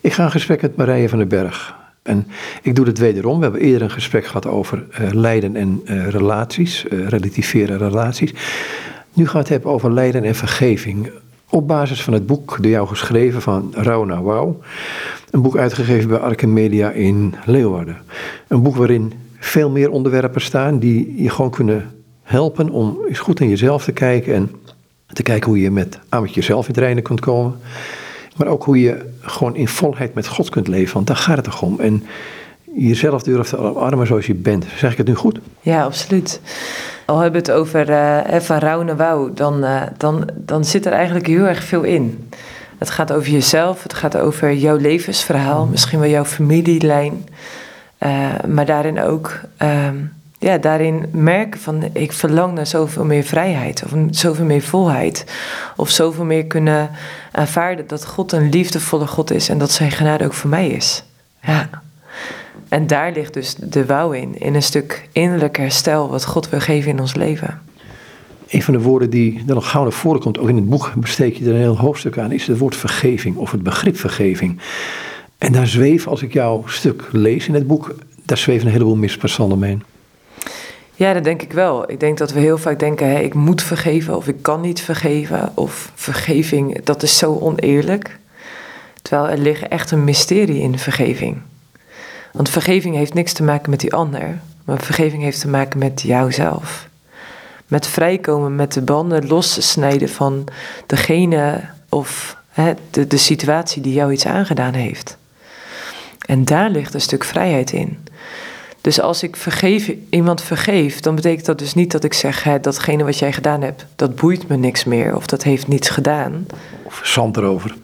Ik ga een gesprek met Marije van den Berg. En ik doe het wederom. We hebben eerder een gesprek gehad over uh, lijden en uh, relaties, uh, relativeren relaties. Nu gaan we het hebben over lijden en vergeving. Op basis van het boek door jou geschreven van Rauna Wauw. Een boek uitgegeven bij Archimedia in Leeuwarden. Een boek waarin veel meer onderwerpen staan die je gewoon kunnen helpen om eens goed naar jezelf te kijken. En te kijken hoe je met, aan met jezelf in het reinen kunt komen. Maar ook hoe je gewoon in volheid met God kunt leven, want daar gaat het toch om. En jezelf durft te omarmen zoals je bent. Zeg ik het nu goed? Ja, absoluut. Al hebben we het over uh, van Rauw Wouw, dan, uh, dan, dan zit er eigenlijk heel erg veel in. Het gaat over jezelf, het gaat over jouw levensverhaal, misschien wel jouw familielijn. Uh, maar daarin ook ehm, ja, daarin merken van ik verlang naar zoveel meer vrijheid of zoveel meer volheid. Of zoveel meer kunnen aanvaarden dat God een liefdevolle God is en dat zijn genade ook voor mij is. Ja. En daar ligt dus de wouw in, in een stuk innerlijk herstel wat God wil geven in ons leven. Een van de woorden die er nog gauw naar voren komt, ook in het boek besteed je er een heel hoofdstuk aan, is het woord vergeving of het begrip vergeving. En daar zweven, als ik jouw stuk lees in het boek, daar zweven een heleboel misverstanden mee. Ja, dat denk ik wel. Ik denk dat we heel vaak denken, hè, ik moet vergeven of ik kan niet vergeven. Of vergeving, dat is zo oneerlijk. Terwijl er ligt echt een mysterie in vergeving. Want vergeving heeft niks te maken met die ander, maar vergeving heeft te maken met jouzelf. Met vrijkomen, met de banden lossnijden van degene of hè, de, de situatie die jou iets aangedaan heeft. En daar ligt een stuk vrijheid in. Dus als ik vergeef, iemand vergeef, dan betekent dat dus niet dat ik zeg: hè, datgene wat jij gedaan hebt, dat boeit me niks meer of dat heeft niets gedaan. Of zand erover.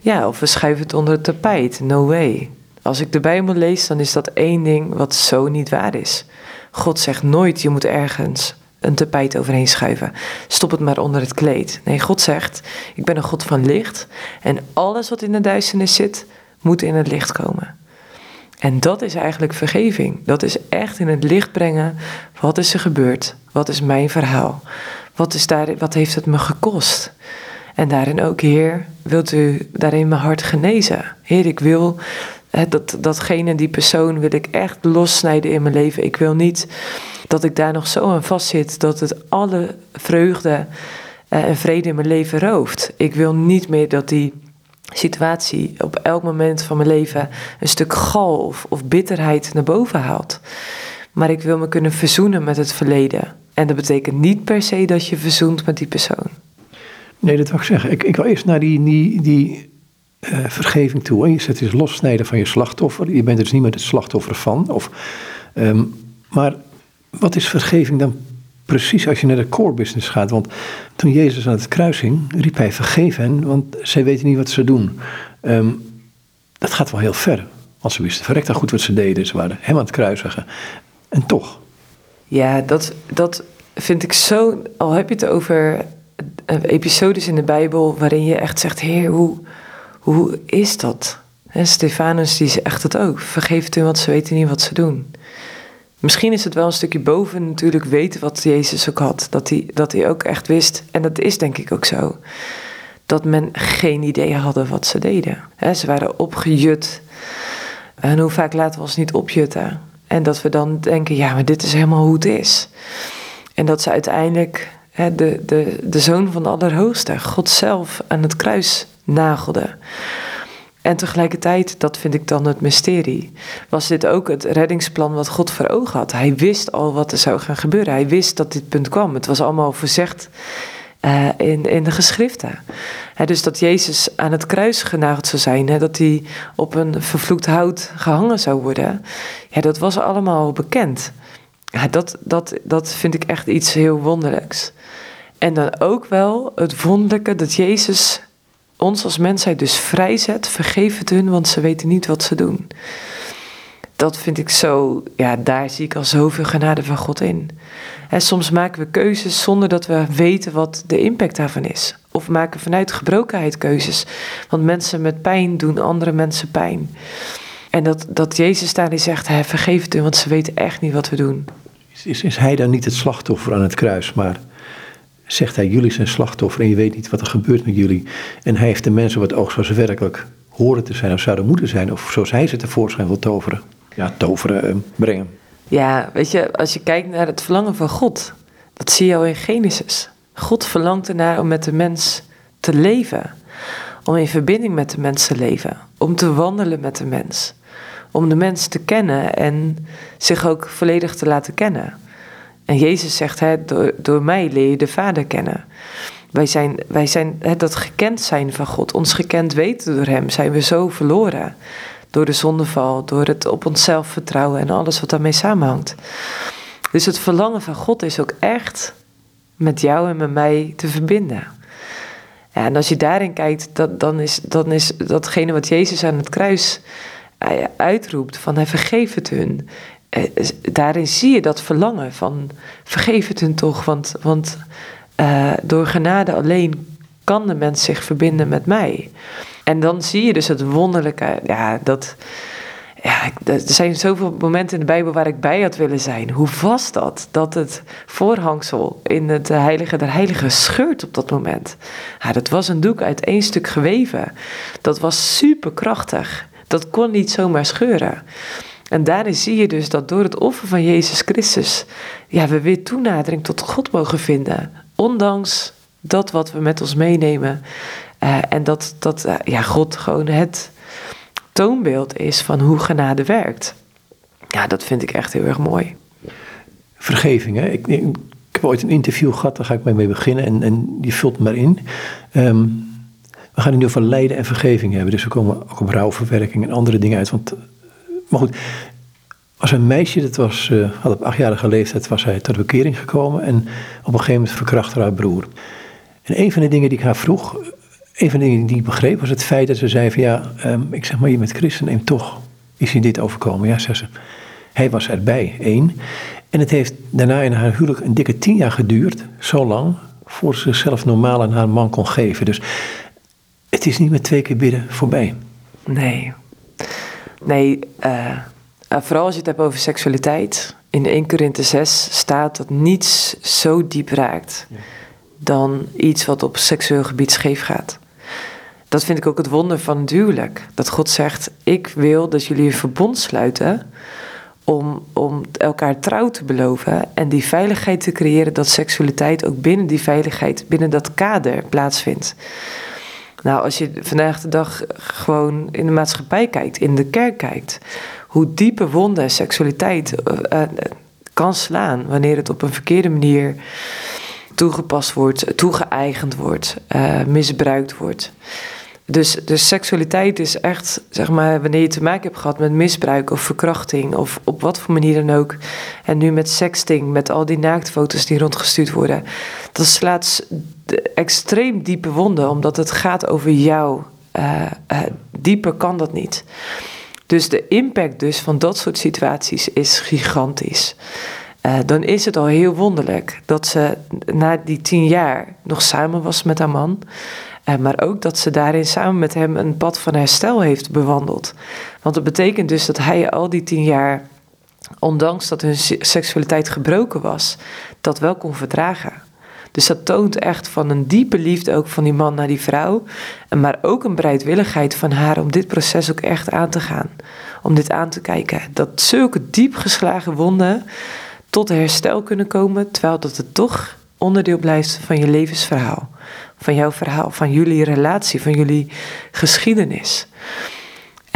Ja, of we schuiven het onder het tapijt. No way. Als ik de Bijbel lees, dan is dat één ding wat zo niet waar is. God zegt nooit: je moet ergens een tapijt overheen schuiven. Stop het maar onder het kleed. Nee, God zegt: ik ben een God van licht en alles wat in de duisternis zit, moet in het licht komen. En dat is eigenlijk vergeving. Dat is echt in het licht brengen. Wat is er gebeurd? Wat is mijn verhaal? Wat, is daar, wat heeft het me gekost? En daarin ook, Heer, wilt u daarin mijn hart genezen? Heer, ik wil dat, datgene, die persoon, wil ik echt lossnijden in mijn leven. Ik wil niet dat ik daar nog zo aan vastzit dat het alle vreugde eh, en vrede in mijn leven rooft. Ik wil niet meer dat die situatie op elk moment van mijn leven een stuk gal of, of bitterheid naar boven haalt. Maar ik wil me kunnen verzoenen met het verleden. En dat betekent niet per se dat je verzoent met die persoon. Nee, dat wil ik zeggen. Ik, ik wil eerst naar die, die, die uh, vergeving toe. Je zet dus lossnijden van je slachtoffer. Je bent er dus niet meer het slachtoffer van. Of, um, maar wat is vergeving dan precies als je naar de core business gaat. Want toen Jezus aan het kruis hing, riep hij vergeef hen, want zij weten niet wat ze doen. Um, dat gaat wel heel ver. Want ze wisten verrekt goed wat ze deden. Ze waren hem aan het kruisigen. En toch. Ja, dat, dat vind ik zo... Al heb je het over episodes in de Bijbel waarin je echt zegt... Heer, hoe, hoe is dat? En Stefanus die zegt het ook. Vergeef hun, want ze weten niet wat ze doen. Misschien is het wel een stukje boven natuurlijk weten wat Jezus ook had. Dat hij, dat hij ook echt wist, en dat is denk ik ook zo, dat men geen idee hadden wat ze deden. ze waren opgejut. En hoe vaak laten we ons niet opjutten? En dat we dan denken, ja, maar dit is helemaal hoe het is. En dat ze uiteindelijk de, de, de zoon van de Allerhoogste, God zelf, aan het kruis nagelden. En tegelijkertijd, dat vind ik dan het mysterie, was dit ook het reddingsplan wat God voor ogen had. Hij wist al wat er zou gaan gebeuren. Hij wist dat dit punt kwam. Het was allemaal voorzegd uh, in, in de geschriften. dus dat Jezus aan het kruis genageld zou zijn, dat hij op een vervloekt hout gehangen zou worden, ja, dat was allemaal bekend. Ja, dat, dat, dat vind ik echt iets heel wonderlijks. En dan ook wel het wonderlijke dat Jezus ons als mensheid dus vrijzet. Vergeef het hun, want ze weten niet wat ze doen. Dat vind ik zo, ja, daar zie ik al zoveel genade van God in. En soms maken we keuzes zonder dat we weten wat de impact daarvan is. Of maken vanuit gebrokenheid keuzes. Want mensen met pijn doen andere mensen pijn. En dat, dat Jezus daarin zegt, vergeef het hun, want ze weten echt niet wat we doen. Is, is, is hij dan niet het slachtoffer aan het kruis, maar zegt hij, jullie zijn slachtoffer en je weet niet wat er gebeurt met jullie. En hij heeft de mensen wat oog zoals ze werkelijk horen te zijn of zouden moeten zijn, of zoals hij ze tevoorschijn wil toveren. Ja, toveren, eh, brengen. Ja, weet je, als je kijkt naar het verlangen van God, dat zie je al in Genesis. God verlangt ernaar om met de mens te leven, om in verbinding met de mens te leven, om te wandelen met de mens, om de mens te kennen en zich ook volledig te laten kennen. En Jezus zegt, hè, door, door mij leer je de Vader kennen. Wij zijn, wij zijn hè, dat gekend zijn van God, ons gekend weten door Hem, zijn we zo verloren. Door de zondeval, door het op onszelf vertrouwen en alles wat daarmee samenhangt. Dus het verlangen van God is ook echt met jou en met mij te verbinden. En als je daarin kijkt, dat, dan, is, dan is datgene wat Jezus aan het kruis eh, uitroept: van hij vergeef het hun. Eh, daarin zie je dat verlangen van vergeef het hun toch, want, want uh, door genade alleen kan de mens zich verbinden met mij. En dan zie je dus het wonderlijke, ja, dat, ja, er zijn zoveel momenten in de Bijbel waar ik bij had willen zijn. Hoe was dat? Dat het voorhangsel in het Heilige der Heiligen scheurt op dat moment. Ja, dat was een doek uit één stuk geweven. Dat was superkrachtig. Dat kon niet zomaar scheuren. En daarin zie je dus dat door het offer van Jezus Christus, ja, we weer toenadering tot God mogen vinden. Ondanks dat wat we met ons meenemen. Uh, en dat, dat uh, ja, God gewoon het toonbeeld is van hoe genade werkt. Ja, dat vind ik echt heel erg mooi. Vergeving, hè? Ik, ik, heb ooit een interview gehad, daar ga ik mee beginnen en, en die vult maar in. Um, we gaan het nu over lijden en vergeving hebben, dus we komen ook op rouwverwerking en andere dingen uit. Want, maar goed, als een meisje, dat was, uh, had op achtjarige leeftijd, was hij tot bekering gekomen en op een gegeven moment verkrachtte haar broer. En een van de dingen die ik haar vroeg, een van de dingen die ik begreep was het feit dat ze zei van ja, um, ik zeg maar je bent christen en toch is je dit overkomen. Ja, zei ze. Hij was erbij, één. En het heeft daarna in haar huwelijk een dikke tien jaar geduurd, zo lang, voor ze zichzelf normaal aan haar man kon geven. Dus het is niet met twee keer bidden voorbij. Nee. Nee, uh, vooral als je het hebt over seksualiteit. In 1 Korinthe 6 staat dat niets zo diep raakt dan iets wat op seksueel gebied scheef gaat. Dat vind ik ook het wonder van het huwelijk. Dat God zegt: Ik wil dat jullie een verbond sluiten. Om, om elkaar trouw te beloven en die veiligheid te creëren dat seksualiteit ook binnen die veiligheid, binnen dat kader plaatsvindt. Nou, als je vandaag de dag gewoon in de maatschappij kijkt, in de kerk kijkt, hoe diepe wonden seksualiteit uh, uh, kan slaan wanneer het op een verkeerde manier toegepast wordt, toegeëigend wordt, uh, misbruikt wordt. Dus, dus seksualiteit is echt, zeg maar, wanneer je te maken hebt gehad met misbruik of verkrachting of op wat voor manier dan ook. En nu met sexting, met al die naaktfoto's die rondgestuurd worden. Dat slaat extreem diepe wonden, omdat het gaat over jou. Uh, uh, dieper kan dat niet. Dus de impact dus van dat soort situaties is gigantisch. Uh, dan is het al heel wonderlijk dat ze na die tien jaar nog samen was met haar man. Uh, maar ook dat ze daarin samen met hem een pad van herstel heeft bewandeld. Want dat betekent dus dat hij al die tien jaar, ondanks dat hun seksualiteit gebroken was, dat wel kon verdragen. Dus dat toont echt van een diepe liefde ook van die man naar die vrouw. Maar ook een bereidwilligheid van haar om dit proces ook echt aan te gaan. Om dit aan te kijken. Dat zulke diep geslagen wonden tot herstel kunnen komen, terwijl dat het toch onderdeel blijft van je levensverhaal, van jouw verhaal, van jullie relatie, van jullie geschiedenis.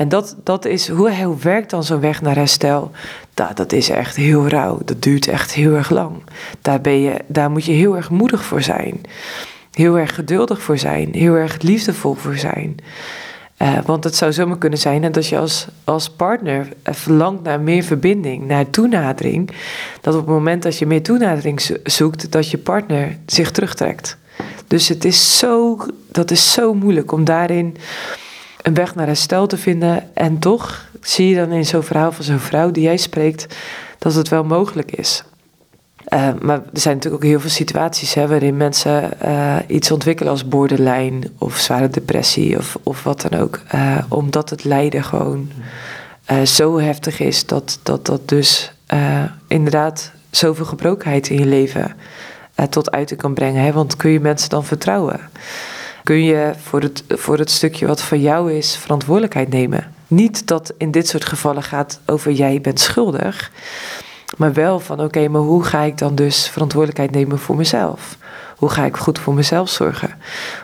En dat, dat is, hoe, hoe werkt dan zo'n weg naar herstel? Dat, dat is echt heel rauw, dat duurt echt heel erg lang. Daar, ben je, daar moet je heel erg moedig voor zijn, heel erg geduldig voor zijn, heel erg liefdevol voor zijn. Uh, want het zou zomaar kunnen zijn dat je als, als partner verlangt naar meer verbinding, naar toenadering. Dat op het moment dat je meer toenadering zoekt, dat je partner zich terugtrekt. Dus het is zo, dat is zo moeilijk om daarin een weg naar herstel te vinden. En toch zie je dan in zo'n verhaal van zo'n vrouw die jij spreekt, dat het wel mogelijk is. Uh, maar er zijn natuurlijk ook heel veel situaties hè, waarin mensen uh, iets ontwikkelen als borderline of zware depressie of, of wat dan ook. Uh, omdat het lijden gewoon zo heftig is dat dat, dat dus inderdaad zoveel gebrokenheid in je leven tot uiting kan brengen. Hè? Want kun je mensen dan vertrouwen? Kun je voor het, voor het stukje wat van jou is verantwoordelijkheid nemen. Niet dat in dit soort gevallen gaat over jij bent schuldig, maar wel van oké, maar hoe ga ik dan dus verantwoordelijkheid nemen voor mezelf? Hoe ga ik goed voor mezelf zorgen?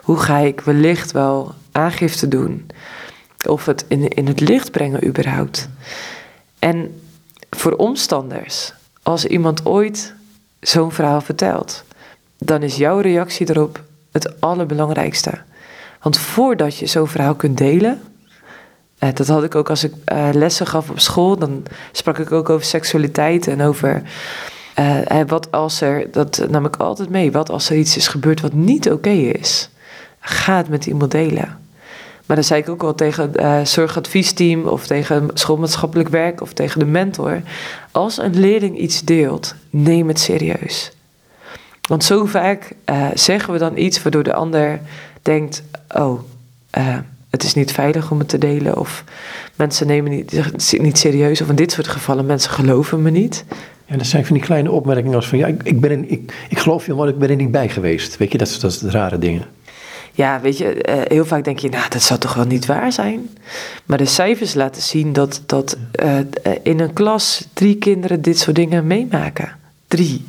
Hoe ga ik wellicht wel aangifte doen? Of het in, in het licht brengen überhaupt? En voor omstanders, als iemand ooit zo'n verhaal vertelt, dan is jouw reactie erop het allerbelangrijkste. Want voordat je zo'n verhaal kunt delen, eh, dat had ik ook als ik eh, lessen gaf op school, dan sprak ik ook over seksualiteit en over uh, wat als er, dat nam ik altijd mee, wat als er iets is gebeurd wat niet oké is. Ga het met iemand delen. Maar dan zei ik ook wel tegen uh, zorgadviesteam of tegen schoolmaatschappelijk werk of tegen de mentor. Als een leerling iets deelt, neem het serieus. Want zo vaak uh, zeggen we dan iets waardoor de ander denkt: oh, uh, het is niet veilig om het te delen. Of mensen nemen niet, niet serieus. Of in dit soort gevallen, mensen geloven me niet. Ja, dat zijn van die kleine opmerkingen als van ja, ik, ik ben er, ik, ik geloof je, maar ik ben er niet bij geweest. Weet je, dat, dat rare dingen. Ja, weet je, uh, heel vaak denk je, nou, dat zou toch wel niet waar zijn. Maar de cijfers laten zien dat, dat uh, in een klas drie kinderen dit soort dingen meemaken. Drie.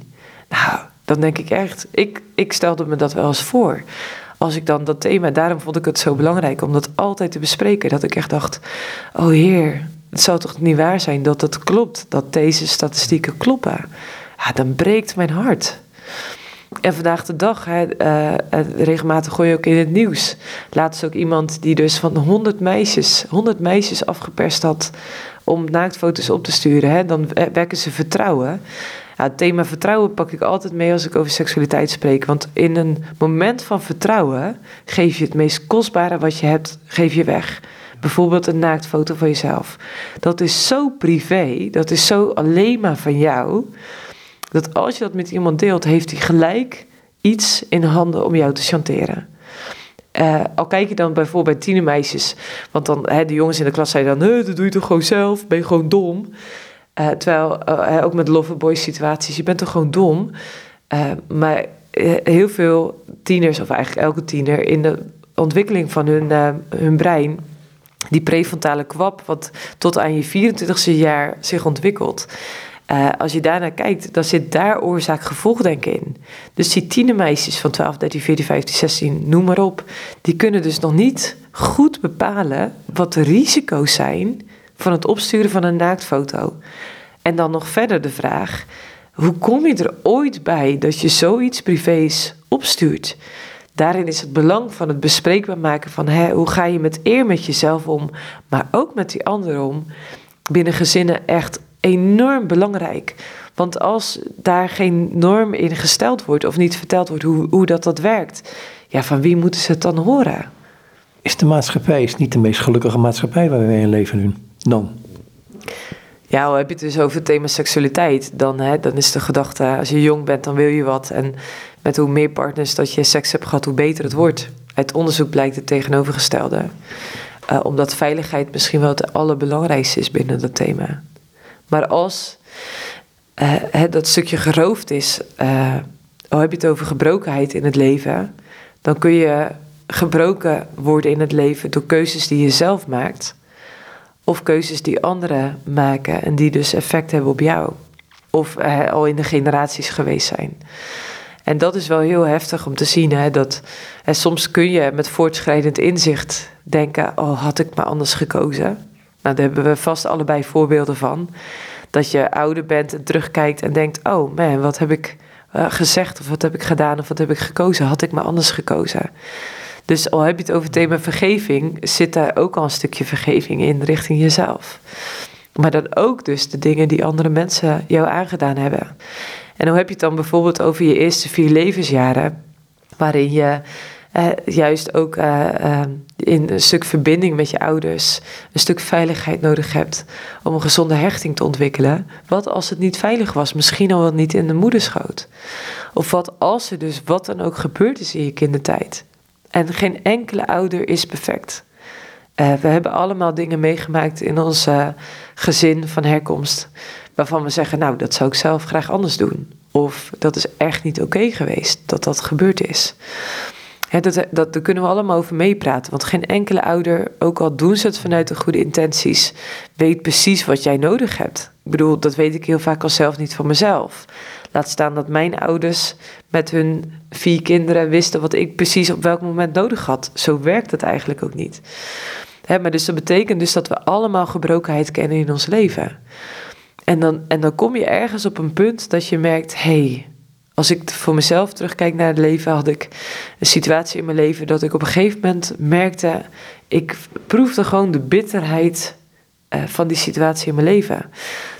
Nou, dan denk ik echt, ik, ik stelde me dat wel eens voor. Als ik dan dat thema, daarom vond ik het zo belangrijk om dat altijd te bespreken. Dat ik echt dacht, oh heer, het zou toch niet waar zijn dat het klopt, dat deze statistieken kloppen. Ja, dan breekt mijn hart. En vandaag de dag, hè, uh, regelmatig gooi je ook in het nieuws. Laatst ook iemand die dus van 100 meisjes, 100 meisjes afgeperst had om naaktfoto's op te sturen. Dan wekken ze vertrouwen. Het thema vertrouwen pak ik altijd mee als ik over seksualiteit spreek. Want in een moment van vertrouwen geef je het meest kostbare wat je hebt, geef je weg. Bijvoorbeeld een naaktfoto van jezelf. Dat is zo privé, dat is zo alleen maar van jou dat als je dat met iemand deelt, heeft hij gelijk iets in handen om jou te chanteren. Uh, al kijk je dan bijvoorbeeld bij tienermeisjes, want dan hè, de jongens in de klas zeiden dan, dat doe je toch gewoon zelf, ben je gewoon dom. Uh, terwijl uh, ook met loverboy situaties, je bent toch gewoon dom. maar heel veel tieners, of eigenlijk elke tiener, in de ontwikkeling van hun, hun brein, die prefrontale kwap, wat tot aan je 24e jaar zich ontwikkelt, als je daarnaar kijkt, dan zit daar oorzaak-gevolg denk ik in. Dus die tienermeisjes van 12, 13, 14, 15, 16, noem maar op, die kunnen dus nog niet goed bepalen wat de risico's zijn van het opsturen van een naaktfoto. En dan nog verder de vraag: hoe kom je er ooit bij dat je zoiets privés opstuurt? Daarin is het belang van het bespreekbaar maken van hè, hoe ga je met eer met jezelf om, maar ook met die ander om. Binnen gezinnen echt enorm belangrijk. Want als daar geen norm in gesteld wordt of niet verteld wordt hoe, hoe dat, dat werkt, ja, van wie moeten ze het dan horen? Is de maatschappij niet de meest gelukkige maatschappij waar wij in leven nu? Dan? Ja, al heb je het dus over het thema seksualiteit, dan, hè, dan is de gedachte, als je jong bent, dan wil je wat. En met hoe meer partners dat je seks hebt gehad, hoe beter het wordt. Uit onderzoek blijkt het tegenovergestelde. Uh, omdat veiligheid misschien wel het allerbelangrijkste is binnen dat thema. Maar als uh, dat stukje geroofd is, uh, al heb je het over gebrokenheid in het leven, dan kun je gebroken worden in het leven door keuzes die je zelf maakt, of keuzes die anderen maken en die dus effect hebben op jou, of al in de generaties geweest zijn. En dat is wel heel heftig om te zien. Hè, dat, hè, soms kun je met voortschrijdend inzicht denken: Oh, had ik maar anders gekozen. Nou, daar hebben we vast allebei voorbeelden van. Dat je ouder bent en terugkijkt en denkt: oh man, wat heb ik uh, gezegd of wat heb ik gedaan of wat heb ik gekozen? Had ik maar anders gekozen? Dus al heb je het over het thema vergeving, zit daar ook al een stukje vergeving in richting jezelf. Maar dan ook dus de dingen die andere mensen jou aangedaan hebben. En hoe heb je het dan bijvoorbeeld over je eerste vier levensjaren, waarin je uh, juist ook uh, in een stuk verbinding met je ouders, een stuk veiligheid nodig hebt om een gezonde hechting te ontwikkelen. Wat als het niet veilig was, misschien al wel niet in de moederschoot? Of wat als er dus wat dan ook gebeurd is in je kindertijd? En geen enkele ouder is perfect. Uh, we hebben allemaal dingen meegemaakt in ons gezin van herkomst, waarvan we zeggen, nou, dat zou ik zelf graag anders doen. Of dat is echt niet oké geweest dat dat gebeurd is. dat, dat, daar kunnen we allemaal over meepraten. Want geen enkele ouder, ook al doen ze het vanuit de goede intenties, weet precies wat jij nodig hebt. Ik bedoel, dat weet ik heel vaak al zelf niet van mezelf. Laat staan dat mijn ouders met hun vier kinderen wisten wat ik precies op welk moment nodig had. Zo werkt het eigenlijk ook niet. maar dus dat betekent dus dat we allemaal gebrokenheid kennen in ons leven. En dan, en dan kom je ergens op een punt dat je merkt: hé, hey, als ik voor mezelf terugkijk naar het leven, had ik een situatie in mijn leven dat ik op een gegeven moment merkte, ik proefde gewoon de bitterheid uh, van die situatie in mijn leven.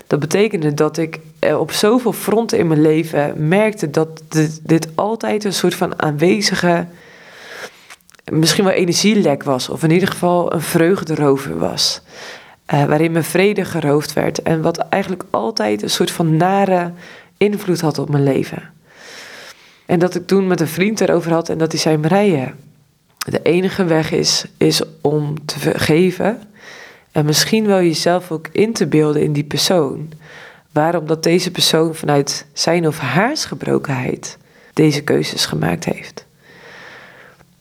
Dat betekende dat ik op zoveel fronten in mijn leven merkte dat dit, altijd een soort van aanwezige, misschien wel energielek was, of in ieder geval een vreugderover was. Uh, waarin mijn vrede geroofd werd en wat eigenlijk altijd een soort van nare invloed had op mijn leven. En dat ik toen met een vriend erover had en dat hij zei: Marije, de enige weg is, is om te vergeven. En misschien wel jezelf ook in te beelden in die persoon. Waarom dat deze persoon vanuit zijn of haar gebrokenheid deze keuzes gemaakt heeft.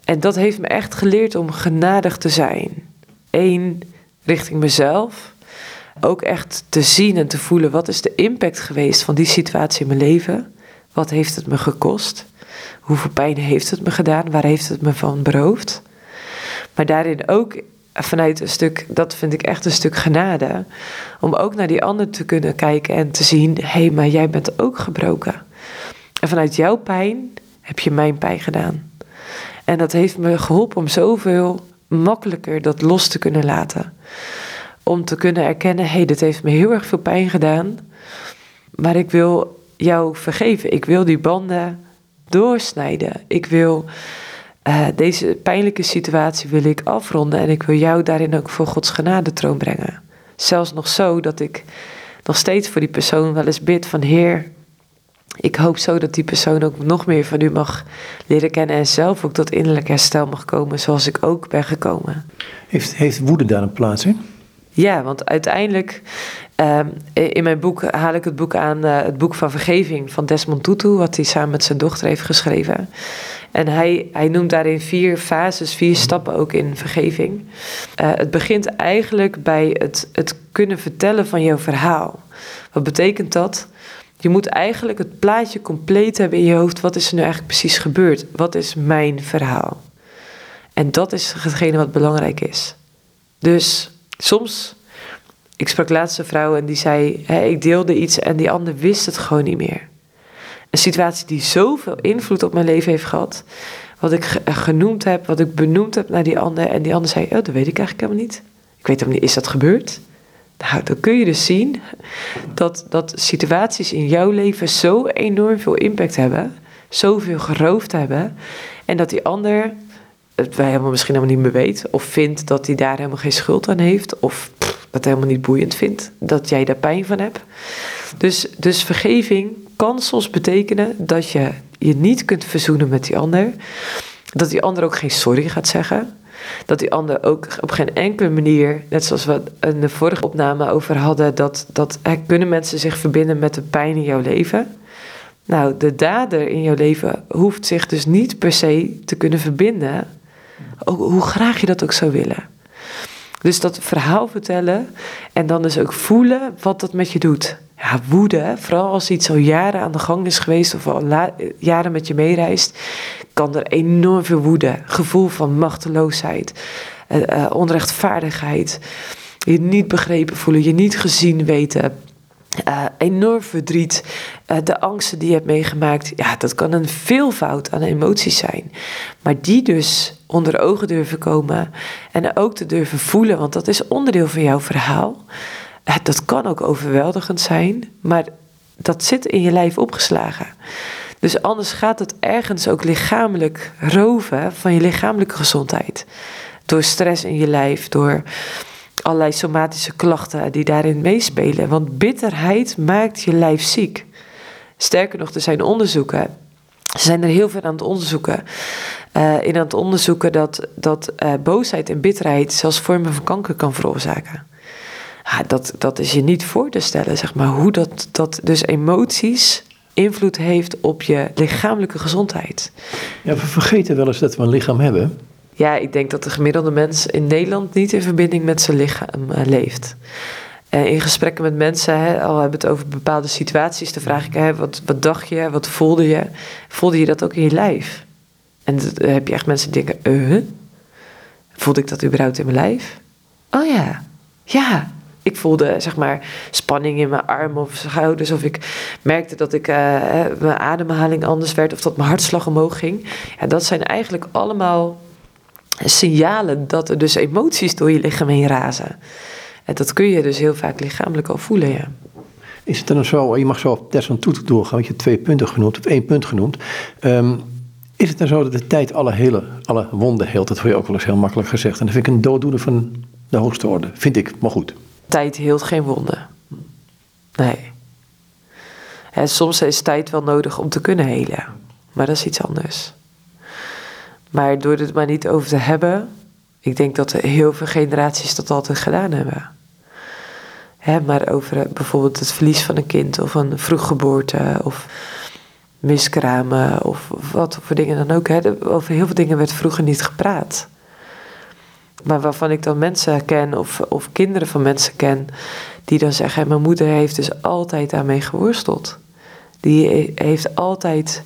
En dat heeft me echt geleerd om genadig te zijn. Eén, richting mezelf. Ook echt te zien en te voelen wat is de impact geweest van die situatie in mijn leven. Wat heeft het me gekost? Hoeveel pijn heeft het me gedaan? Waar heeft het me van beroofd? Maar daarin ook vanuit een stuk, dat vind ik echt een stuk genade, om ook naar die ander te kunnen kijken en te zien: hé, hey, maar jij bent ook gebroken. En vanuit jouw pijn heb je mijn pijn gedaan. En dat heeft me geholpen om zoveel makkelijker dat los te kunnen laten. Om te kunnen erkennen: hé, hey, dit heeft me heel erg veel pijn gedaan, maar ik wil jou vergeven. Ik wil die banden doorsnijden. Ik wil uh, deze pijnlijke situatie wil ik afronden en ik wil jou daarin ook voor Gods genade troon brengen. Zelfs nog zo dat ik nog steeds voor die persoon wel eens bid van Heer, ik hoop zo dat die persoon ook nog meer van u mag leren kennen en zelf ook tot innerlijk herstel mag komen zoals ik ook ben gekomen. Heeft, heeft woede daar een plaats in? Ja, want uiteindelijk Ehm, in mijn boek haal ik het boek aan, uh, het boek van vergeving van Desmond Tutu, wat hij samen met zijn dochter heeft geschreven. En hij, hij noemt daarin vier fases, vier stappen ook in vergeving. Uh, het begint eigenlijk bij het, het kunnen vertellen van jouw verhaal. Wat betekent dat? Je moet eigenlijk het plaatje compleet hebben in je hoofd. Wat is er nu eigenlijk precies gebeurd? Wat is mijn verhaal? En dat is hetgene wat belangrijk is. Dus soms ik sprak laatst een vrouw en die zei: Ik deelde iets en die ander wist het gewoon niet meer. Een situatie die zoveel invloed op mijn leven heeft gehad. Wat ik genoemd heb, wat ik benoemd heb naar die ander. En die ander zei: Oh, dat weet ik eigenlijk helemaal niet. Ik weet helemaal niet, is dat gebeurd? Nou, dan kun je dus zien dat, dat situaties in jouw leven zo enorm veel impact hebben. Zoveel geroofd hebben. En dat die ander het wij helemaal misschien helemaal niet meer weet. Of vindt dat hij daar helemaal geen schuld aan heeft. Of dat helemaal niet boeiend vindt. Dat jij daar pijn van hebt. Dus, dus vergeving kan soms betekenen dat je je niet kunt verzoenen met die ander. Dat die ander ook geen sorry gaat zeggen. Dat die ander ook op geen enkele manier, net zoals we in de vorige opname over hadden, dat, dat kunnen mensen zich verbinden met de pijn in jouw leven. Nou, de dader in jouw leven hoeft zich dus niet per se te kunnen verbinden, hoe graag je dat ook zou willen. Dus dat verhaal vertellen en dan dus ook voelen wat dat met je doet. Ja, woede, vooral als iets al jaren aan de gang is geweest of al jaren met je meereist, kan er enorm veel woede, gevoel van machteloosheid, uh, uh, onrechtvaardigheid, je niet begrepen voelen, je niet gezien weten, uh, enorm verdriet, uh, de angsten die je hebt meegemaakt. Ja, dat kan een veelvoud aan emoties zijn. Maar die dus onder ogen durven komen en ook te durven voelen, want dat is onderdeel van jouw verhaal. Uh, dat kan ook overweldigend zijn, maar dat zit in je lijf opgeslagen. Dus anders gaat het ergens ook lichamelijk roven van je lichamelijke gezondheid. Door stress in je lijf, door allerlei somatische klachten die daarin meespelen. Want bitterheid maakt je lijf ziek. Sterker nog, er zijn onderzoeken. Ze zijn er heel veel aan het onderzoeken. Uh, in aan het onderzoeken dat, dat uh, boosheid en bitterheid zelfs vormen van kanker kan veroorzaken. Ja, dat, dat is je niet voor te stellen, zeg maar. Hoe dat, dat dus emoties invloed heeft op je lichamelijke gezondheid. Ja, we vergeten wel eens dat we een lichaam hebben. Ja, ik denk dat de gemiddelde mens in Nederland niet in verbinding met zijn lichaam uh, leeft. Uh, in gesprekken met mensen, hè, al hebben we het over bepaalde situaties, dan vraag ik, hè, wat, wat dacht je, wat voelde je? Voelde je dat ook in je lijf? En dan heb je echt mensen die denken, uh, voelde ik dat überhaupt in mijn lijf? Oh ja, ja, ik voelde zeg maar spanning in mijn armen of schouders. Of ik merkte dat ik, mijn ademhaling anders werd. Of dat mijn hartslag omhoog ging. Ja, dat zijn eigenlijk allemaal signalen dat er dus emoties door je lichaam heen razen. En dat kun je dus heel vaak lichamelijk al voelen, ja. Is het dan zo, je mag zo op Desmond Tutu doorgaan, want je hebt twee punten genoemd, of één punt genoemd. Um, is het dan zo dat de tijd alle, hele, alle wonden heelt? Dat wordt je ook wel eens heel makkelijk gezegd. En dat vind ik een dooddoener van de hoogste orde, vind ik, maar goed. Tijd heelt geen wonden. Nee. En soms is tijd wel nodig om te kunnen helen, maar dat is iets anders. Maar door het maar niet over te hebben, ik denk dat heel veel generaties dat altijd gedaan hebben. Hè, maar over bijvoorbeeld het verlies van een kind of een vroeggeboorte of miskramen of wat voor dingen dan ook. Hè. Over heel veel dingen werd vroeger niet gepraat. Maar waarvan ik dan mensen ken of, of kinderen van mensen ken die dan zeggen: Mijn moeder heeft dus altijd daarmee geworsteld. Die heeft altijd,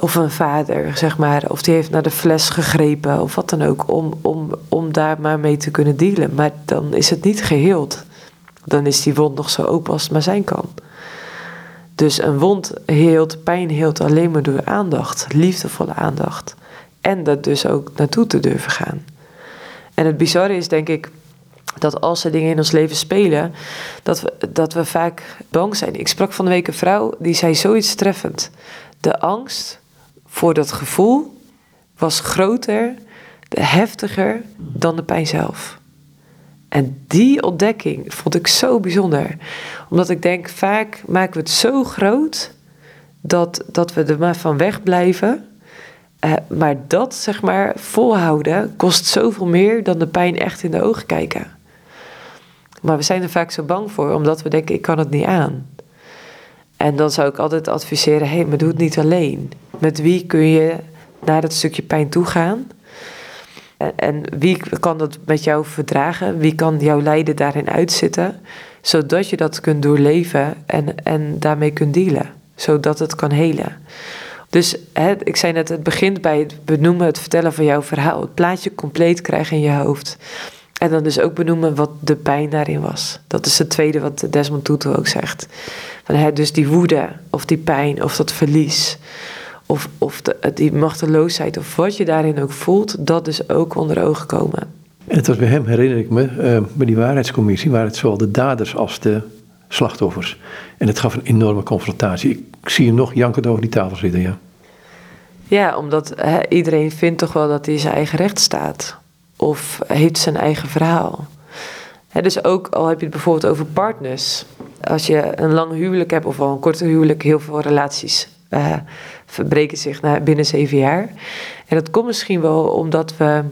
of een vader zeg maar, of die heeft naar de fles gegrepen of wat dan ook, om, om, om daar maar mee te kunnen dealen. Maar dan is het niet geheeld. Dan is die wond nog zo open als het maar zijn kan. Dus een wond heelt, pijn heelt alleen maar door aandacht, liefdevolle aandacht. En dat dus ook naartoe te durven gaan. En het bizarre is, denk ik, dat als er dingen in ons leven spelen, dat we, dat we vaak bang zijn. Ik sprak van de week een vrouw die zei zoiets treffend. De angst voor dat gevoel was groter, heftiger dan de pijn zelf. En die ontdekking vond ik zo bijzonder. Omdat ik denk, vaak maken we het zo groot dat, dat we er maar van wegblijven. Uh, maar dat, zeg maar, volhouden kost zoveel meer dan de pijn echt in de ogen kijken. Maar we zijn er vaak zo bang voor, omdat we denken, ik kan het niet aan. En dan zou ik altijd adviseren, hé, hey, maar doe het niet alleen. Met wie kun je naar dat stukje pijn toe gaan? En wie kan dat met jou verdragen? Wie kan jouw lijden daarin uitzitten? Zodat je dat kunt doorleven en, en daarmee kunt dealen. Zodat het kan helen. Dus hè, ik zei net, het begint bij het benoemen, het vertellen van jouw verhaal. Het plaatje compleet krijgen in je hoofd. En dan dus ook benoemen wat de pijn daarin was. Dat is het tweede wat Desmond Tutu ook zegt. Van, hè, dus die woede of die pijn of dat verlies of, of de, die machteloosheid of wat je daarin ook voelt, dat dus ook onder ogen komen. En het was bij hem, herinner ik me, uh, bij die waarheidscommissie waren het zowel de daders als de slachtoffers. En het gaf een enorme confrontatie. Ik zie hem nog jankend over die tafel zitten, ja. Ja, omdat iedereen vindt toch wel dat hij zijn eigen recht staat. Of heeft zijn eigen verhaal. Dus ook al heb je het bijvoorbeeld over partners. Als je een lang huwelijk hebt of wel een korte huwelijk, heel veel relaties uh, verbreken zich binnen zeven jaar. En dat komt misschien wel omdat we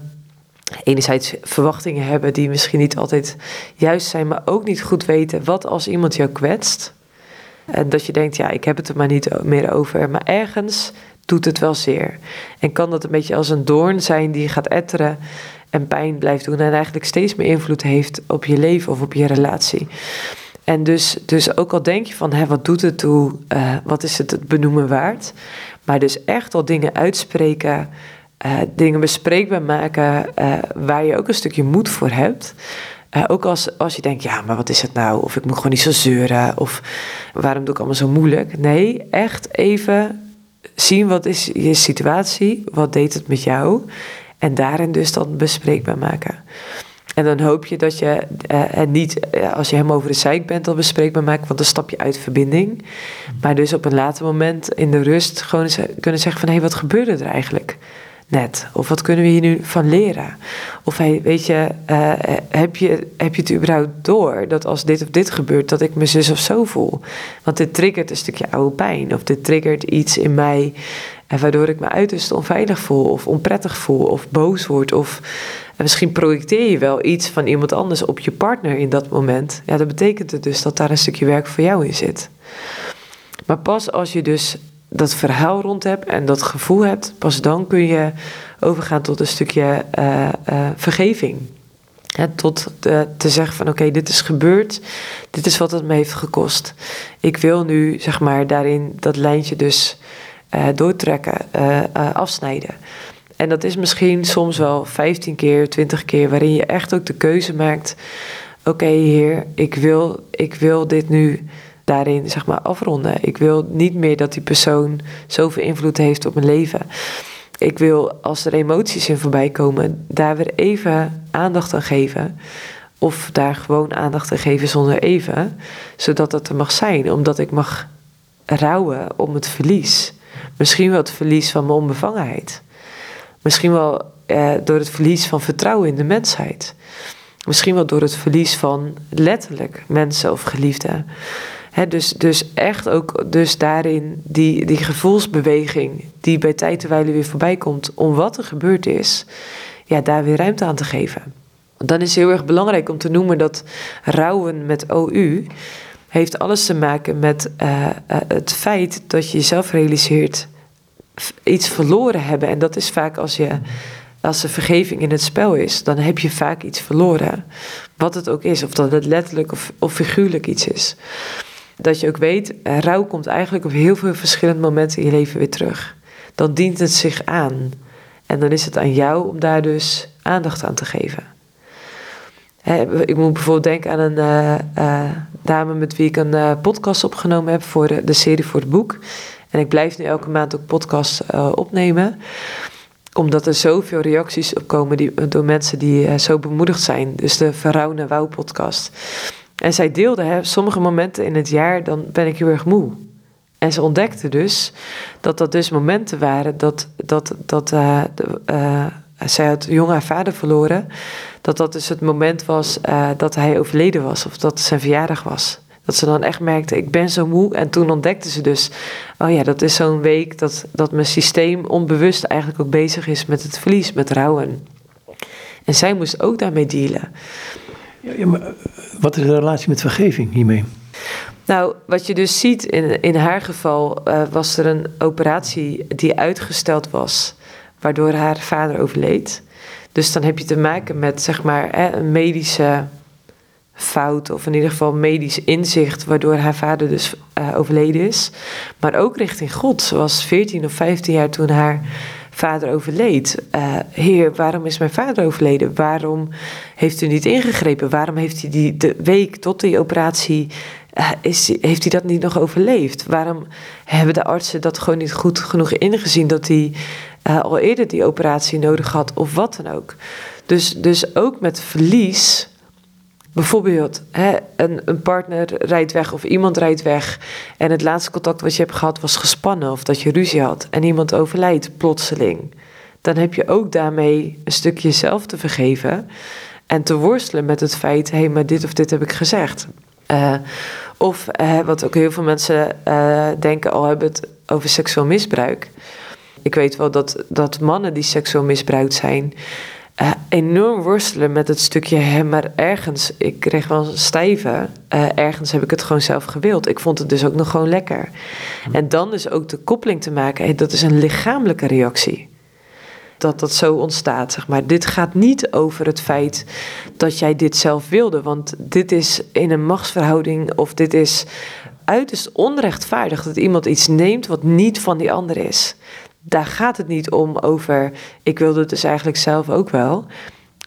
enerzijds verwachtingen hebben die misschien niet altijd juist zijn, maar ook niet goed weten wat als iemand jou kwetst. En dat je denkt, ja, ik heb het er maar niet meer over. Maar ergens doet het wel zeer. En kan dat een beetje als een doorn zijn die gaat etteren en pijn blijft doen en eigenlijk steeds meer invloed heeft op je leven of op je relatie. En dus, dus ook al denk je van, hè, wat doet het toe, uh, wat is het het benoemen waard? Maar dus echt al dingen uitspreken, uh, dingen bespreekbaar maken, uh, waar je ook een stukje moed voor hebt. ook als, als je denkt, ja, maar wat is het nou? Of ik moet gewoon niet zo zeuren. Of waarom doe ik allemaal zo moeilijk? Nee, echt even zien wat is je situatie, wat deed het met jou. En daarin dus dan bespreekbaar maken. En dan hoop je dat je uh, niet, uh, als je hem over de zeik bent, al bespreekbaar maakt, want dan stap je uit verbinding. Maar dus op een later moment in de rust gewoon kunnen zeggen van, hé, hey, wat gebeurde er eigenlijk net? Of wat kunnen we hier nu van leren? Of hey, weet je, heb je, heb je het überhaupt door dat als dit of dit gebeurt, dat ik me zus of zo voel? Want dit triggert een stukje oude pijn, of dit triggert iets in mij, waardoor ik me uiterst onveilig voel, of onprettig voel, of boos word, of en misschien projecteer je wel iets van iemand anders op je partner in dat moment. Ja, dat betekent het dus dat daar een stukje werk voor jou in zit. Maar pas als je dus dat verhaal rond hebt en dat gevoel hebt, pas dan kun je overgaan tot een stukje uh, uh, vergeving. tot te zeggen van oké, dit is gebeurd, dit is wat het me heeft gekost. Ik wil nu zeg maar daarin dat lijntje dus uh, doortrekken, afsnijden. En dat is misschien soms wel 15 keer, 20 keer, waarin je echt ook de keuze maakt. Oké, Heer, ik wil, ik wil dit nu daarin zeg maar afronden. Ik wil niet meer dat die persoon zoveel invloed heeft op mijn leven. Ik wil als er emoties in voorbij komen, daar weer even aandacht aan geven. Of daar gewoon aandacht aan geven zonder even, zodat dat er mag zijn, omdat ik mag rouwen om het verlies. Misschien wel het verlies van mijn onbevangenheid. Misschien wel eh, door het verlies van vertrouwen in de mensheid. Misschien wel door het verlies van letterlijk mensen of geliefden. dus, dus echt ook dus daarin die, die gevoelsbeweging die bij tijd terwijl weer voorbij komt om wat er gebeurd is, ja, daar weer ruimte aan te geven. Dan is het heel erg belangrijk om te noemen dat rouwen met OU heeft alles te maken met uh, uh, het feit dat je jezelf realiseert iets verloren hebben. En dat is vaak als je als er vergeving in het spel is, dan heb je vaak iets verloren. Wat het ook is, of dat het letterlijk of, of figuurlijk iets is. Dat je ook weet, rouw komt eigenlijk op heel veel verschillende momenten in je leven weer terug. Dan dient het zich aan. En dan is het aan jou om daar dus aandacht aan te geven. Ik moet bijvoorbeeld denken aan een uh, uh, dame met wie ik een uh, podcast opgenomen heb voor de, serie voor het boek. En ik blijf nu elke maand ook podcasts opnemen omdat er zoveel reacties op komen die, door mensen die zo bemoedigd zijn. Dus de Verrouwen Wouw podcast. En zij deelde, hè, sommige momenten in het jaar, dan ben ik heel erg moe. En ze ontdekte dus dat dat dus momenten waren dat, dat, dat de, zij had jong haar vader verloren. Dat dat dus het moment was dat hij overleden was of dat zijn verjaardag was. Dat ze dan echt merkte, ik ben zo moe. En toen ontdekte ze dus, oh ja, dat is zo'n week dat, dat mijn systeem onbewust eigenlijk ook bezig is met het verlies, met rouwen. En zij moest ook daarmee dealen. Ja, ja, maar eh, wat is de relatie met vergeving hiermee? Nou, wat je dus ziet in, in haar geval, uh, was er een operatie die uitgesteld was, waardoor haar vader overleed. Dus dan heb je te maken met zeg maar een medische fout, of in ieder geval medisch inzicht, waardoor haar vader dus uh, overleden is. Maar ook richting God. Ze was 14 of 15 jaar toen haar vader overleed. Uh, Heer, waarom is mijn vader overleden? Waarom heeft u niet ingegrepen? Waarom heeft hij die de week tot die operatie uh, is, heeft hij dat niet nog overleefd? Waarom hebben de artsen dat gewoon niet goed genoeg ingezien dat hij uh, al eerder die operatie nodig had of wat dan ook? Dus, dus ook met verlies Bijvoorbeeld, hè, een, een partner rijdt weg of iemand rijdt weg en het laatste contact wat je hebt gehad was gespannen of dat je ruzie had en iemand overlijdt plotseling. Dan heb je ook daarmee een stukje jezelf te vergeven en te worstelen met het feit, hé, hey, maar dit of dit heb ik gezegd. Uh, of wat ook heel veel mensen uh, denken, al hebben het over seksueel misbruik. Ik weet wel dat, dat mannen die seksueel misbruikt zijn, uh, enorm worstelen met het stukje, hè, maar ergens, ik kreeg wel een stijve, uh, ergens heb ik het gewoon zelf gewild. Ik vond het dus ook nog gewoon lekker. Hm. En dan dus ook de koppeling te maken, hey, dat is een lichamelijke reactie. Dat dat zo ontstaat, zeg maar. Dit gaat niet over het feit dat jij dit zelf wilde, want dit is in een machtsverhouding of dit is uiterst onrechtvaardig dat iemand iets neemt wat niet van die ander is daar gaat het niet om over, ik wilde het dus eigenlijk zelf ook wel.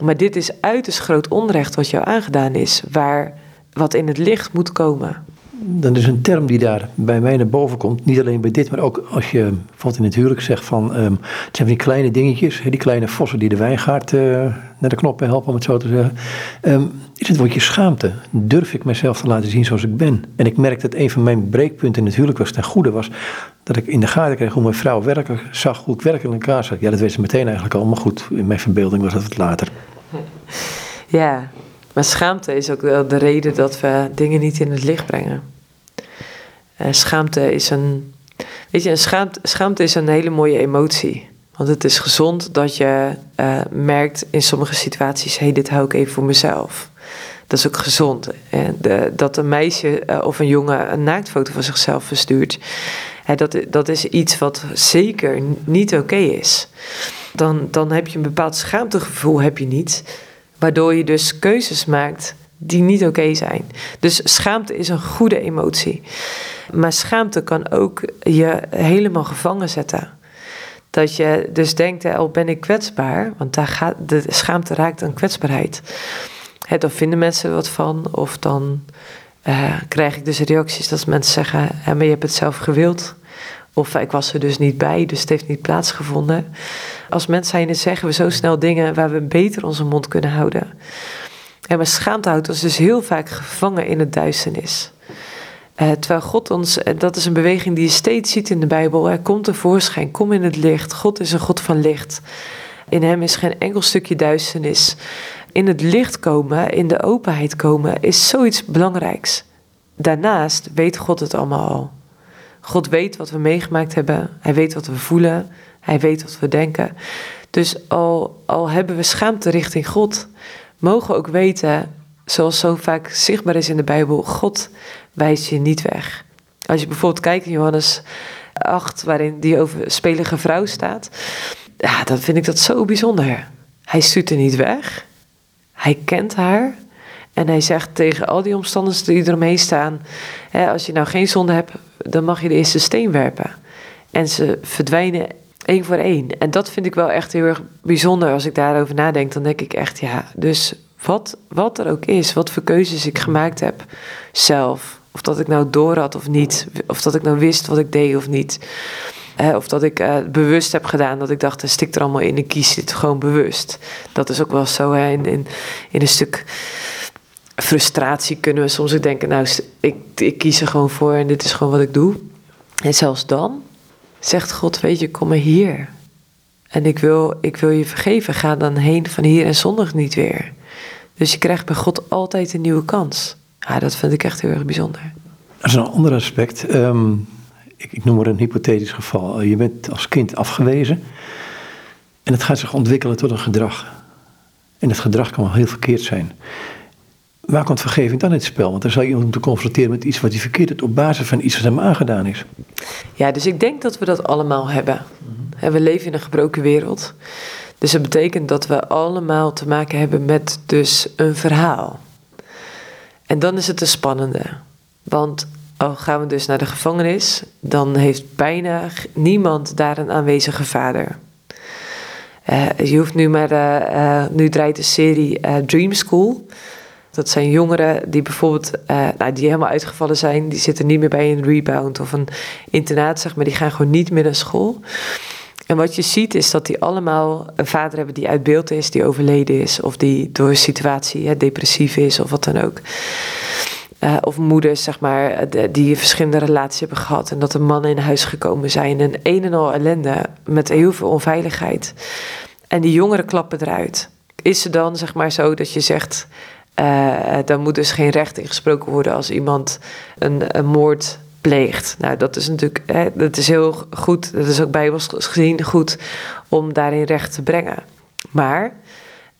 Maar dit is uiterst groot onrecht wat jou aangedaan is, waar wat in het licht moet komen. Dan is een term die daar bij mij naar boven komt. Niet alleen bij dit, maar ook als je bijvoorbeeld in het huwelijk zegt van... Um, het zijn die kleine dingetjes, die kleine vossen die de wijngaard uh, naar de knoppen helpen, om het zo te zeggen. Um, is het woordje schaamte. Durf ik mezelf te laten zien zoals ik ben? En ik merk dat een van mijn breekpunten in het huwelijk was ten goede was... dat ik in de gaten kreeg hoe mijn vrouw werkelijk zag, hoe ik werkelijk in elkaar zat. Ja, dat wist ze meteen eigenlijk al, maar goed, in mijn verbeelding was dat wat later. Ja, maar schaamte is ook wel de reden dat we dingen niet in het licht brengen. Uh, schaamte is een. Weet je, een schaamte, schaamte is een hele mooie emotie. Want het is gezond dat je uh, merkt in sommige situaties: hé, hey, dit hou ik even voor mezelf. Dat is ook gezond. En de, dat een meisje eh, of een jongen een naaktfoto van zichzelf verstuurt, hè, dat, dat is iets wat zeker niet oké is. Dan, dan heb je een bepaald schaamtegevoel heb je niet, waardoor je dus keuzes maakt die niet oké zijn. Dus schaamte is een goede emotie. Maar schaamte kan ook je helemaal gevangen zetten. Dat je dus denkt, al ben ik kwetsbaar, want daar gaat, de schaamte raakt aan kwetsbaarheid. Hè, dan vinden mensen wat van, of dan uh, krijg ik dus reacties dat mensen zeggen, maar je hebt het zelf gewild. Of ik was er dus niet bij, dus het heeft niet plaatsgevonden. Als mensen zijn, zeggen we zo snel dingen waar we beter onze mond kunnen houden. En maar schaamte houdt ons dus heel vaak gevangen in het duisternis. Uh, terwijl God ons, en dat is een beweging die je steeds ziet in de Bijbel, er komt tevoorschijn, kom in het licht. God is een God van licht. In hem is geen enkel stukje duisternis. In het licht komen, in de openheid komen, is zoiets belangrijks. Daarnaast weet God het allemaal al. God weet wat we meegemaakt hebben. Hij weet wat we voelen. Hij weet wat we denken. Dus al, al hebben we schaamte richting God, mogen we ook weten, zoals zo vaak zichtbaar is in de Bijbel, God wijst je niet weg. Als je bijvoorbeeld kijkt in Johannes 8, waarin die over spelige vrouw staat, ja, dan vind ik dat zo bijzonder. Hij stuurt er niet weg. Hij kent haar. En hij zegt tegen al die omstanders die eromheen staan: hè, Als je nou geen zonde hebt, dan mag je de eerste steen werpen. En ze verdwijnen één voor één. En dat vind ik wel echt heel erg bijzonder. Als ik daarover nadenk, dan denk ik echt: ja, dus wat, wat er ook is, wat voor keuzes ik gemaakt heb zelf. Of dat ik nou door had of niet. Of dat ik nou wist wat ik deed of niet. of dat ik uh, bewust heb gedaan dat ik dacht, stik er allemaal in en kies dit gewoon bewust. Dat is ook wel zo hè, in, in een stuk frustratie kunnen we soms ook denken, nou, ik, ik kies er gewoon voor en dit is gewoon wat ik doe. En zelfs dan zegt God, weet je, kom maar hier. En ik wil, ik wil je vergeven, ga dan heen van hier en zondig niet weer. Dus je krijgt bij God altijd een nieuwe kans. Ja, dat vind ik echt heel erg bijzonder. Dat is een ander aspect. Ehm, ik, ik, noem maar een hypothetisch geval. Je bent als kind afgewezen en het gaat zich ontwikkelen tot een gedrag. En het gedrag kan wel heel verkeerd zijn waar komt vergeving dan in het spel? Want dan zal je iemand moeten confronteren met iets wat hij verkeerd heeft op basis van iets wat hem aangedaan is. Ja, dus ik denk dat we dat allemaal hebben. We leven in een gebroken wereld. Dus dat betekent dat we allemaal te maken hebben met dus een verhaal. En dan is het een spannende. Want al gaan we dus naar de gevangenis, dan heeft bijna niemand daar een aanwezige vader. Uh, je hoeft nu maar, uh, nu draait de serie Dream School. Dat zijn jongeren die bijvoorbeeld, uh, nou, die helemaal uitgevallen zijn, die zitten niet meer bij een rebound of een internaat, zeg maar, die gaan gewoon niet meer naar school. En wat je ziet is dat die allemaal een vader hebben die uit beeld is, die overleden is, of die door een situatie depressief is of wat dan ook. Uh, of moeders, zeg maar, die verschillende relaties hebben gehad en dat er mannen in huis gekomen zijn. En een en al ellende met heel veel onveiligheid. En die jongeren klappen eruit. Is het dan, zeg maar, zo dat je zegt uh, dan moet dus geen recht ingesproken worden als iemand een, een moord pleegt. Nou, dat is natuurlijk hè, dat is heel goed, dat is ook bijbels gezien goed om daarin recht te brengen. Maar,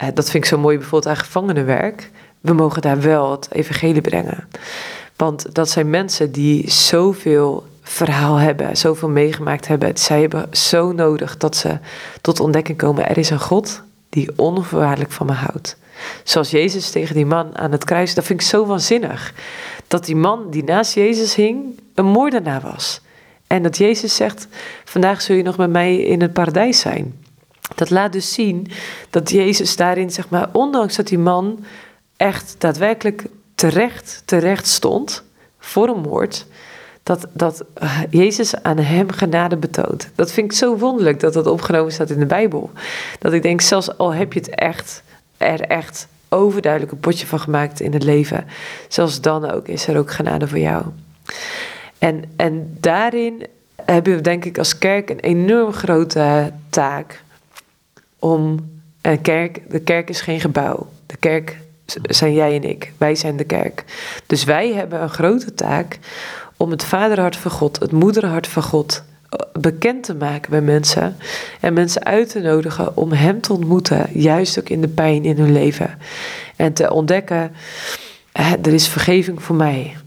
uh, dat vind ik zo mooi bijvoorbeeld aan gevangenenwerk, we mogen daar wel het evangelie brengen. Want dat zijn mensen die zoveel verhaal hebben, zoveel meegemaakt hebben. Zij hebben zo nodig dat ze tot ontdekking komen: er is een God die onvoorwaardelijk van me houdt. Zoals Jezus tegen die man aan het kruis. Dat vind ik zo waanzinnig. Dat die man die naast Jezus hing een moordenaar was. En dat Jezus zegt: Vandaag zul je nog met mij in het paradijs zijn. Dat laat dus zien dat Jezus daarin, zeg maar, ondanks dat die man echt daadwerkelijk terecht, terecht stond voor een moord, dat, dat Jezus aan hem genade betoont. Dat vind ik zo wonderlijk dat dat opgenomen staat in de Bijbel. Dat ik denk, zelfs al heb je het echt er echt overduidelijk een potje van gemaakt in het leven. Zelfs dan ook is er ook genade voor jou. En, en daarin hebben we denk ik als kerk een enorm grote taak om een kerk, de kerk is geen gebouw. De kerk zijn jij en ik. Wij zijn de kerk. Dus wij hebben een grote taak om het vaderhart van God, het moederhart van God bekend te maken bij mensen. En mensen uit te nodigen om Hem te ontmoeten, juist ook in de pijn in hun leven. En te ontdekken er is vergeving voor mij.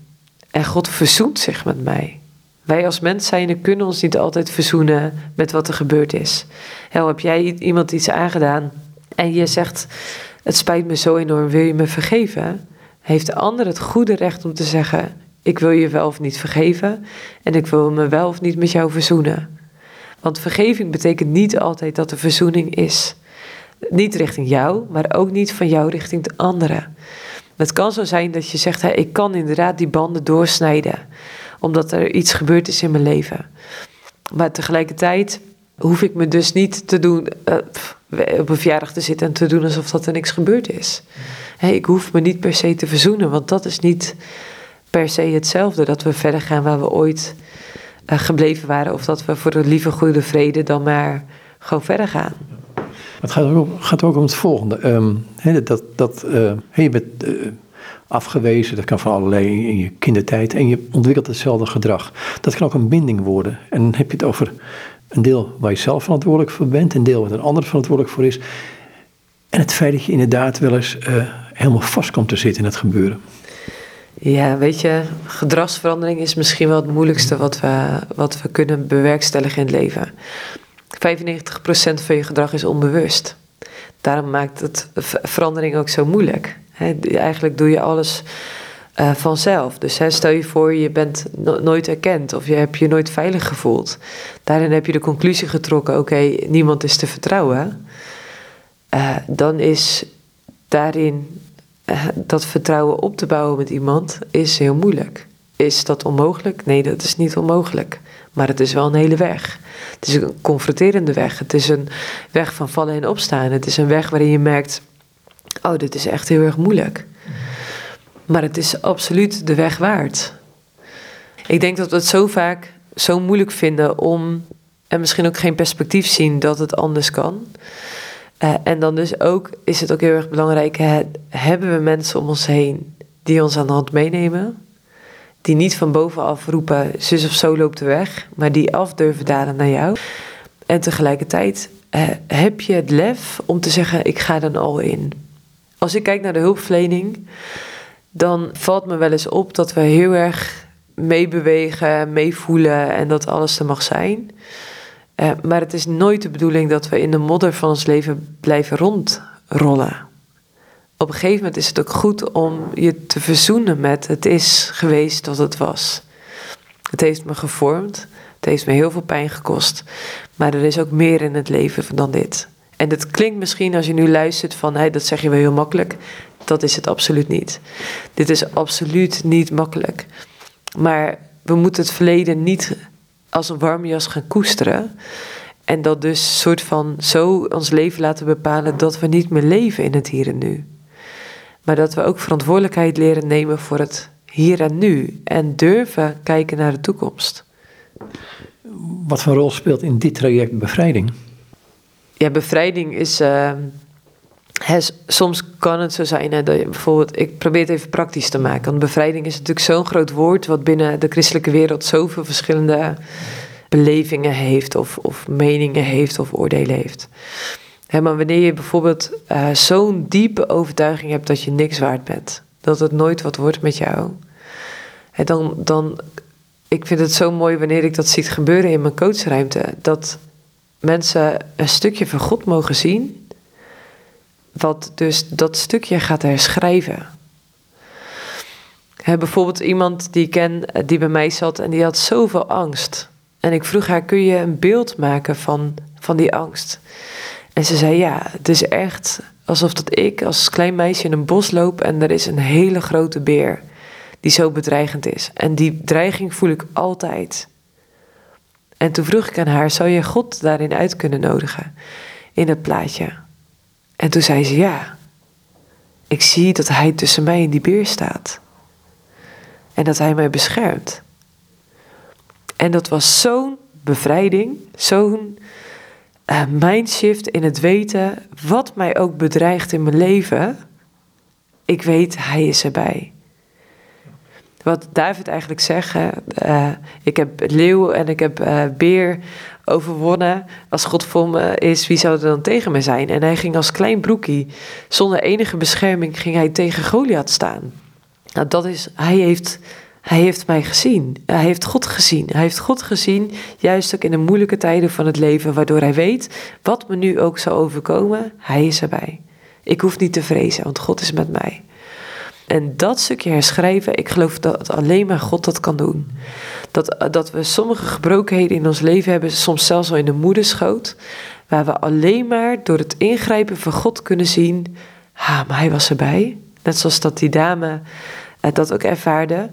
En God verzoent zich met mij. Wij als mens zijn kunnen ons niet altijd verzoenen met wat er gebeurd is. Heb jij iemand iets aangedaan en je zegt: Het spijt me zo enorm, wil je me vergeven? Heeft de ander het goede recht om te zeggen: Ik wil je wel of niet vergeven en ik wil me wel of niet met jou verzoenen. Want vergeving betekent niet altijd dat er verzoening is. Niet richting jou, maar ook niet van jou richting de anderen. Het kan zo zijn dat je zegt: Ik kan inderdaad die banden doorsnijden omdat er iets gebeurd is in mijn leven. Maar tegelijkertijd hoef ik me dus niet te doen, uh, op een verjaardag te zitten en te doen alsof dat er niks gebeurd is. ik hoef me niet per se te verzoenen, want dat is niet per se hetzelfde. Dat we verder gaan waar we ooit uh, gebleven waren, of dat we voor de lieve goede vrede dan maar gewoon verder gaan. Het gaat ook, gaat ook om het volgende. Um, dat, dat, uh, je bent afgewezen. Dat kan van allerlei in je kindertijd. En je ontwikkelt hetzelfde gedrag. Dat kan ook een binding worden. En dan heb je het over een deel waar je zelf verantwoordelijk voor bent. Een deel waar een ander verantwoordelijk voor is. En het feit dat je inderdaad wel eens helemaal vast komt te zitten in het gebeuren. Ja, weet je, gedragsverandering is misschien wel het moeilijkste wat we, wat we kunnen bewerkstelligen in het leven. 95% van je gedrag is onbewust. Daarom maakt het verandering ook zo moeilijk eigenlijk doe je alles uh, vanzelf. Dus stel je voor, je bent nooit erkend of je hebt je nooit veilig gevoeld. Daarin heb je de conclusie getrokken: oké, niemand is te vertrouwen. Uh, dan is daarin dat vertrouwen op te bouwen met iemand is heel moeilijk. Is dat onmogelijk? Nee, dat is niet onmogelijk. Maar het is wel een hele weg. Het is een confronterende weg. Het is een weg van vallen en opstaan. Het is een weg waarin je merkt oh, dit is echt heel erg moeilijk. Maar het is absoluut de weg waard. Ik denk dat we het zo vaak zo moeilijk vinden om, en misschien ook geen perspectief zien dat het anders kan. Uh, en dan dus ook is het ook heel erg belangrijk, hebben we mensen om ons heen die ons aan de hand meenemen? Die niet van bovenaf roepen, zus of zo loopt de weg, maar die af durven dalen naar jou. En tegelijkertijd uh, heb je het lef om te zeggen, ik ga dan al in. Als ik kijk naar de hulpverlening, dan valt me wel eens op dat we heel erg meebewegen, meevoelen en dat alles er mag zijn. Uh, maar het is nooit de bedoeling dat we in de modder van ons leven blijven rondrollen. Op een gegeven moment is het ook goed om je te verzoenen met het is geweest wat het was. Het heeft me gevormd, het heeft me heel veel pijn gekost, maar er is ook meer in het leven dan dit. En het klinkt misschien als je nu luistert van hey, dat zeg je wel heel makkelijk. Dat is het absoluut niet. Dit is absoluut niet makkelijk. Maar we moeten het verleden niet als een warme jas gaan koesteren. En dat dus soort van zo ons leven laten bepalen dat we niet meer leven in het hier en nu. Maar dat we ook verantwoordelijkheid leren nemen voor het hier en nu. En durven kijken naar de toekomst. Wat voor rol speelt in dit traject bevrijding? ja, bevrijding is. Uh, soms kan het zo zijn hè, dat je bijvoorbeeld. Ik probeer het even praktisch te maken. Want bevrijding is natuurlijk zo'n groot woord. wat binnen de christelijke wereld zoveel verschillende belevingen heeft. of, of meningen heeft of oordelen heeft. Maar wanneer je bijvoorbeeld uh, zo'n diepe overtuiging hebt dat je niks waard bent. dat het nooit wat wordt met jou. Dan, dan. Ik vind het zo mooi wanneer ik dat ziet gebeuren in mijn coachruimte. Dat mensen een stukje van God mogen zien, wat dus dat stukje gaat herschrijven. He, bijvoorbeeld iemand die ik ken, eh, die bij mij zat en die had zoveel angst. En ik vroeg haar, kun je een beeld maken van, van die angst? En ze zei, ja, het is echt alsof dat ik als klein meisje in een bos loop en er is een hele grote beer die zo bedreigend is. En die dreiging voel ik altijd. En toen vroeg ik aan haar: zou je God daarin uit kunnen nodigen? In het plaatje. En toen zei ze: ja. Ik zie dat hij tussen mij en die beer staat. En dat hij mij beschermt. En dat was zo'n bevrijding, zo'n uh, mindshift in het weten wat mij ook bedreigt in mijn leven. Ik weet, hij is erbij wat David eigenlijk zegt. Uh, ik heb leeuw en ik heb uh, beer overwonnen. Als God voor me is, wie zou er dan tegen me zijn? En hij ging als klein broekie, zonder enige bescherming, ging hij tegen Goliath staan. Nou, dat is, hij heeft, hij heeft mij gezien. Hij heeft God gezien. Hij heeft God gezien, juist ook in de moeilijke tijden van het leven, waardoor hij weet, wat me nu ook zal overkomen, hij is erbij. Ik hoef niet te vrezen, want God is met mij. En dat stukje herschrijven, ik geloof dat alleen maar God dat kan doen. Dat, dat we sommige gebrokenheden in ons leven hebben, soms zelfs al in de moederschoot, waar we alleen maar door het ingrijpen van God kunnen zien, ha, maar hij was erbij. Net zoals dat die dame eh, dat ook ervaarde.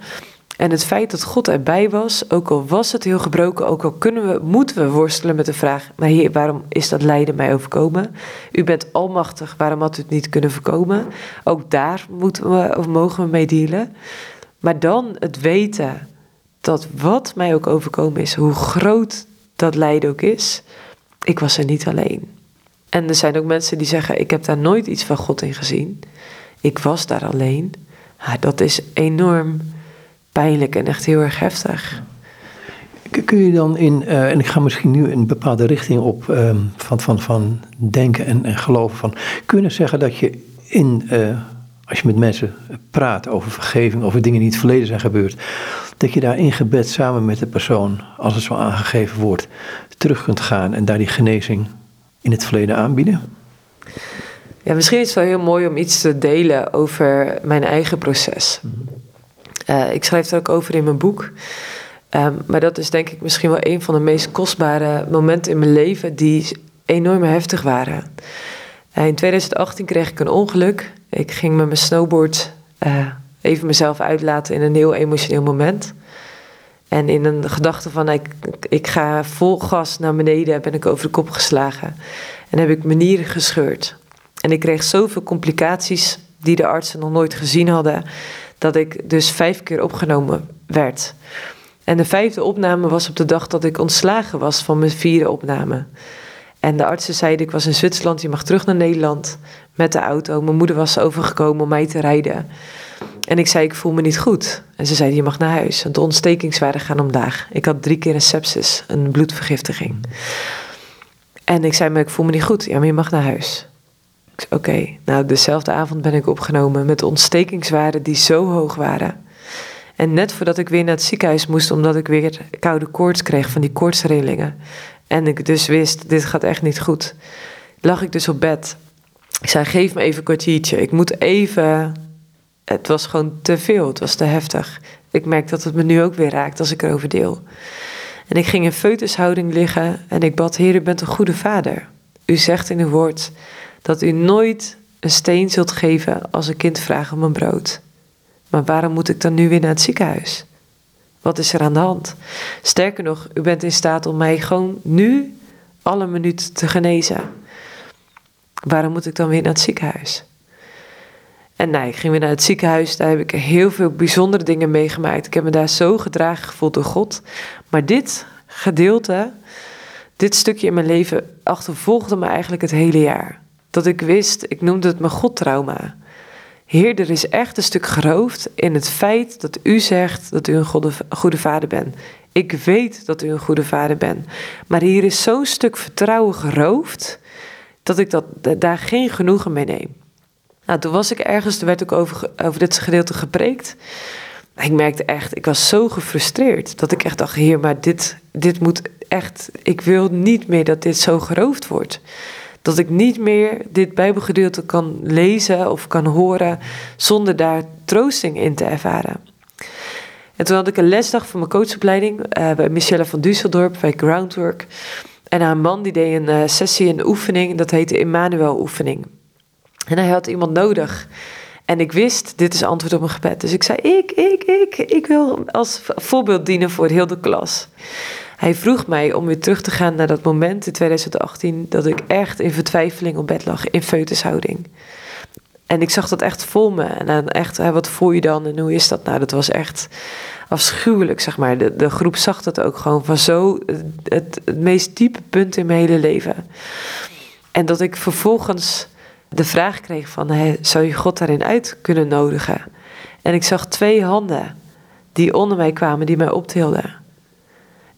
En het feit dat God erbij was, ook al was het heel gebroken, ook al kunnen we, moeten we worstelen met de vraag: maar Heer, waarom is dat lijden mij overkomen? U bent almachtig, waarom had u het niet kunnen voorkomen? Ook daar moeten we of mogen we mee dealen. Maar dan het weten dat wat mij ook overkomen is, hoe groot dat lijden ook is, ik was er niet alleen. En er zijn ook mensen die zeggen: ik heb daar nooit iets van God in gezien. Ik was daar alleen. Dat is enorm pijnlijk en echt heel erg heftig. Kun je dan in, uh, en ik ga misschien nu een bepaalde richting op um, van, van, van denken en, en geloven van, kunnen zeggen dat je in, uh, als je met mensen praat over vergeving, over dingen die in het verleden zijn gebeurd, dat je daar in gebed samen met de persoon, als het zo aangegeven wordt, terug kunt gaan en daar die genezing in het verleden aanbieden? Ja, misschien is het wel heel mooi om iets te delen over mijn eigen proces. Mm uh, ik schrijf er ook over in mijn boek. Um, maar dat is denk ik misschien wel een van de meest kostbare momenten in mijn leven die enorm heftig waren. Uh, in 2018 kreeg ik een ongeluk. Ik ging met mijn snowboard uh, even mezelf uitlaten in een heel emotioneel moment. En in een gedachte van ik, ik ga vol gas naar beneden ben ik over de kop geslagen. En heb ik mijn nieren gescheurd. En ik kreeg zoveel complicaties die de artsen nog nooit gezien hadden dat ik dus vijf keer opgenomen werd. En de vijfde opname was op de dag dat ik ontslagen was van mijn vierde opname. En de artsen zeiden, ik was in Zwitserland, je mag terug naar Nederland met de auto. Mijn moeder was overgekomen om mij te rijden. En ik zei, ik voel me niet goed. En ze zeiden, je mag naar huis, want de ontstekingswaarden gaan omlaag. Ik had drie keer een sepsis, een bloedvergiftiging. En ik zei, maar ik voel me niet goed. Ja, maar je mag naar huis. Oké, nou dezelfde avond ben ik opgenomen met ontstekingswaarden die zo hoog waren. En net voordat ik weer naar het ziekenhuis moest, omdat ik weer koude koorts kreeg van die koortsrillingen. En ik dus wist, dit gaat echt niet goed. Lag ik dus op bed. Ik zei, geef me even een kwartiertje. Ik moet even... Het was gewoon te veel, het was te heftig. Ik merk dat het me nu ook weer raakt als ik erover deel. En ik ging in feutushouding liggen en ik bad, Heer, u bent een goede vader. U zegt in uw woord, dat u nooit een steen zult geven als een kind vraagt om een brood. Maar waarom moet ik dan nu weer naar het ziekenhuis? Wat is er aan de hand? Sterker nog, u bent in staat om mij gewoon nu alle minuut te genezen. Waarom moet ik dan weer naar het ziekenhuis? En nee, ik ging weer naar het ziekenhuis. Daar heb ik heel veel bijzondere dingen meegemaakt. Ik heb me daar zo gedragen gevoeld door God. Maar dit gedeelte, dit stukje in mijn leven, achtervolgde me eigenlijk het hele jaar. Dat ik wist, ik noemde het mijn Godtrauma. Heer, er is echt een stuk geroofd in het feit dat u zegt dat u een goede, vader bent. Ik weet dat u een goede vader bent. Maar hier is zo'n stuk vertrouwen geroofd dat ik dat, daar geen genoegen mee neem. Nou, toen was ik ergens, er werd ook over, over dit gedeelte gepreekt. Ik merkte echt, ik was zo gefrustreerd dat ik echt dacht: Heer, maar dit, dit moet echt. Ik wil niet meer dat dit zo geroofd wordt dat ik niet meer dit Bijbelgedeelte kan lezen of kan horen zonder daar troosting in te ervaren. En toen had ik een lesdag voor mijn coachopleiding uh, bij Michelle van Düsseldorp bij Groundwork. En haar man die deed een uh, sessie, een oefening, dat heette Emmanuel oefening. En hij had iemand nodig. En ik wist, dit is antwoord op mijn gebed. Dus ik zei, ik, ik, ik, ik wil als voorbeeld dienen voor heel de klas. Hij vroeg mij om weer terug te gaan naar dat moment in 2018 dat ik echt in vertwijfeling op bed lag, in feutushouding. En ik zag dat echt vol me. En dan echt, wat voel je dan en hoe is dat nou? Dat was echt afschuwelijk, zeg maar. De, de groep zag dat ook gewoon van zo het, het meest diepe punt in mijn hele leven. En dat ik vervolgens de vraag kreeg van, zou je God daarin uit kunnen nodigen? En ik zag twee handen die onder mij kwamen, die mij optilden.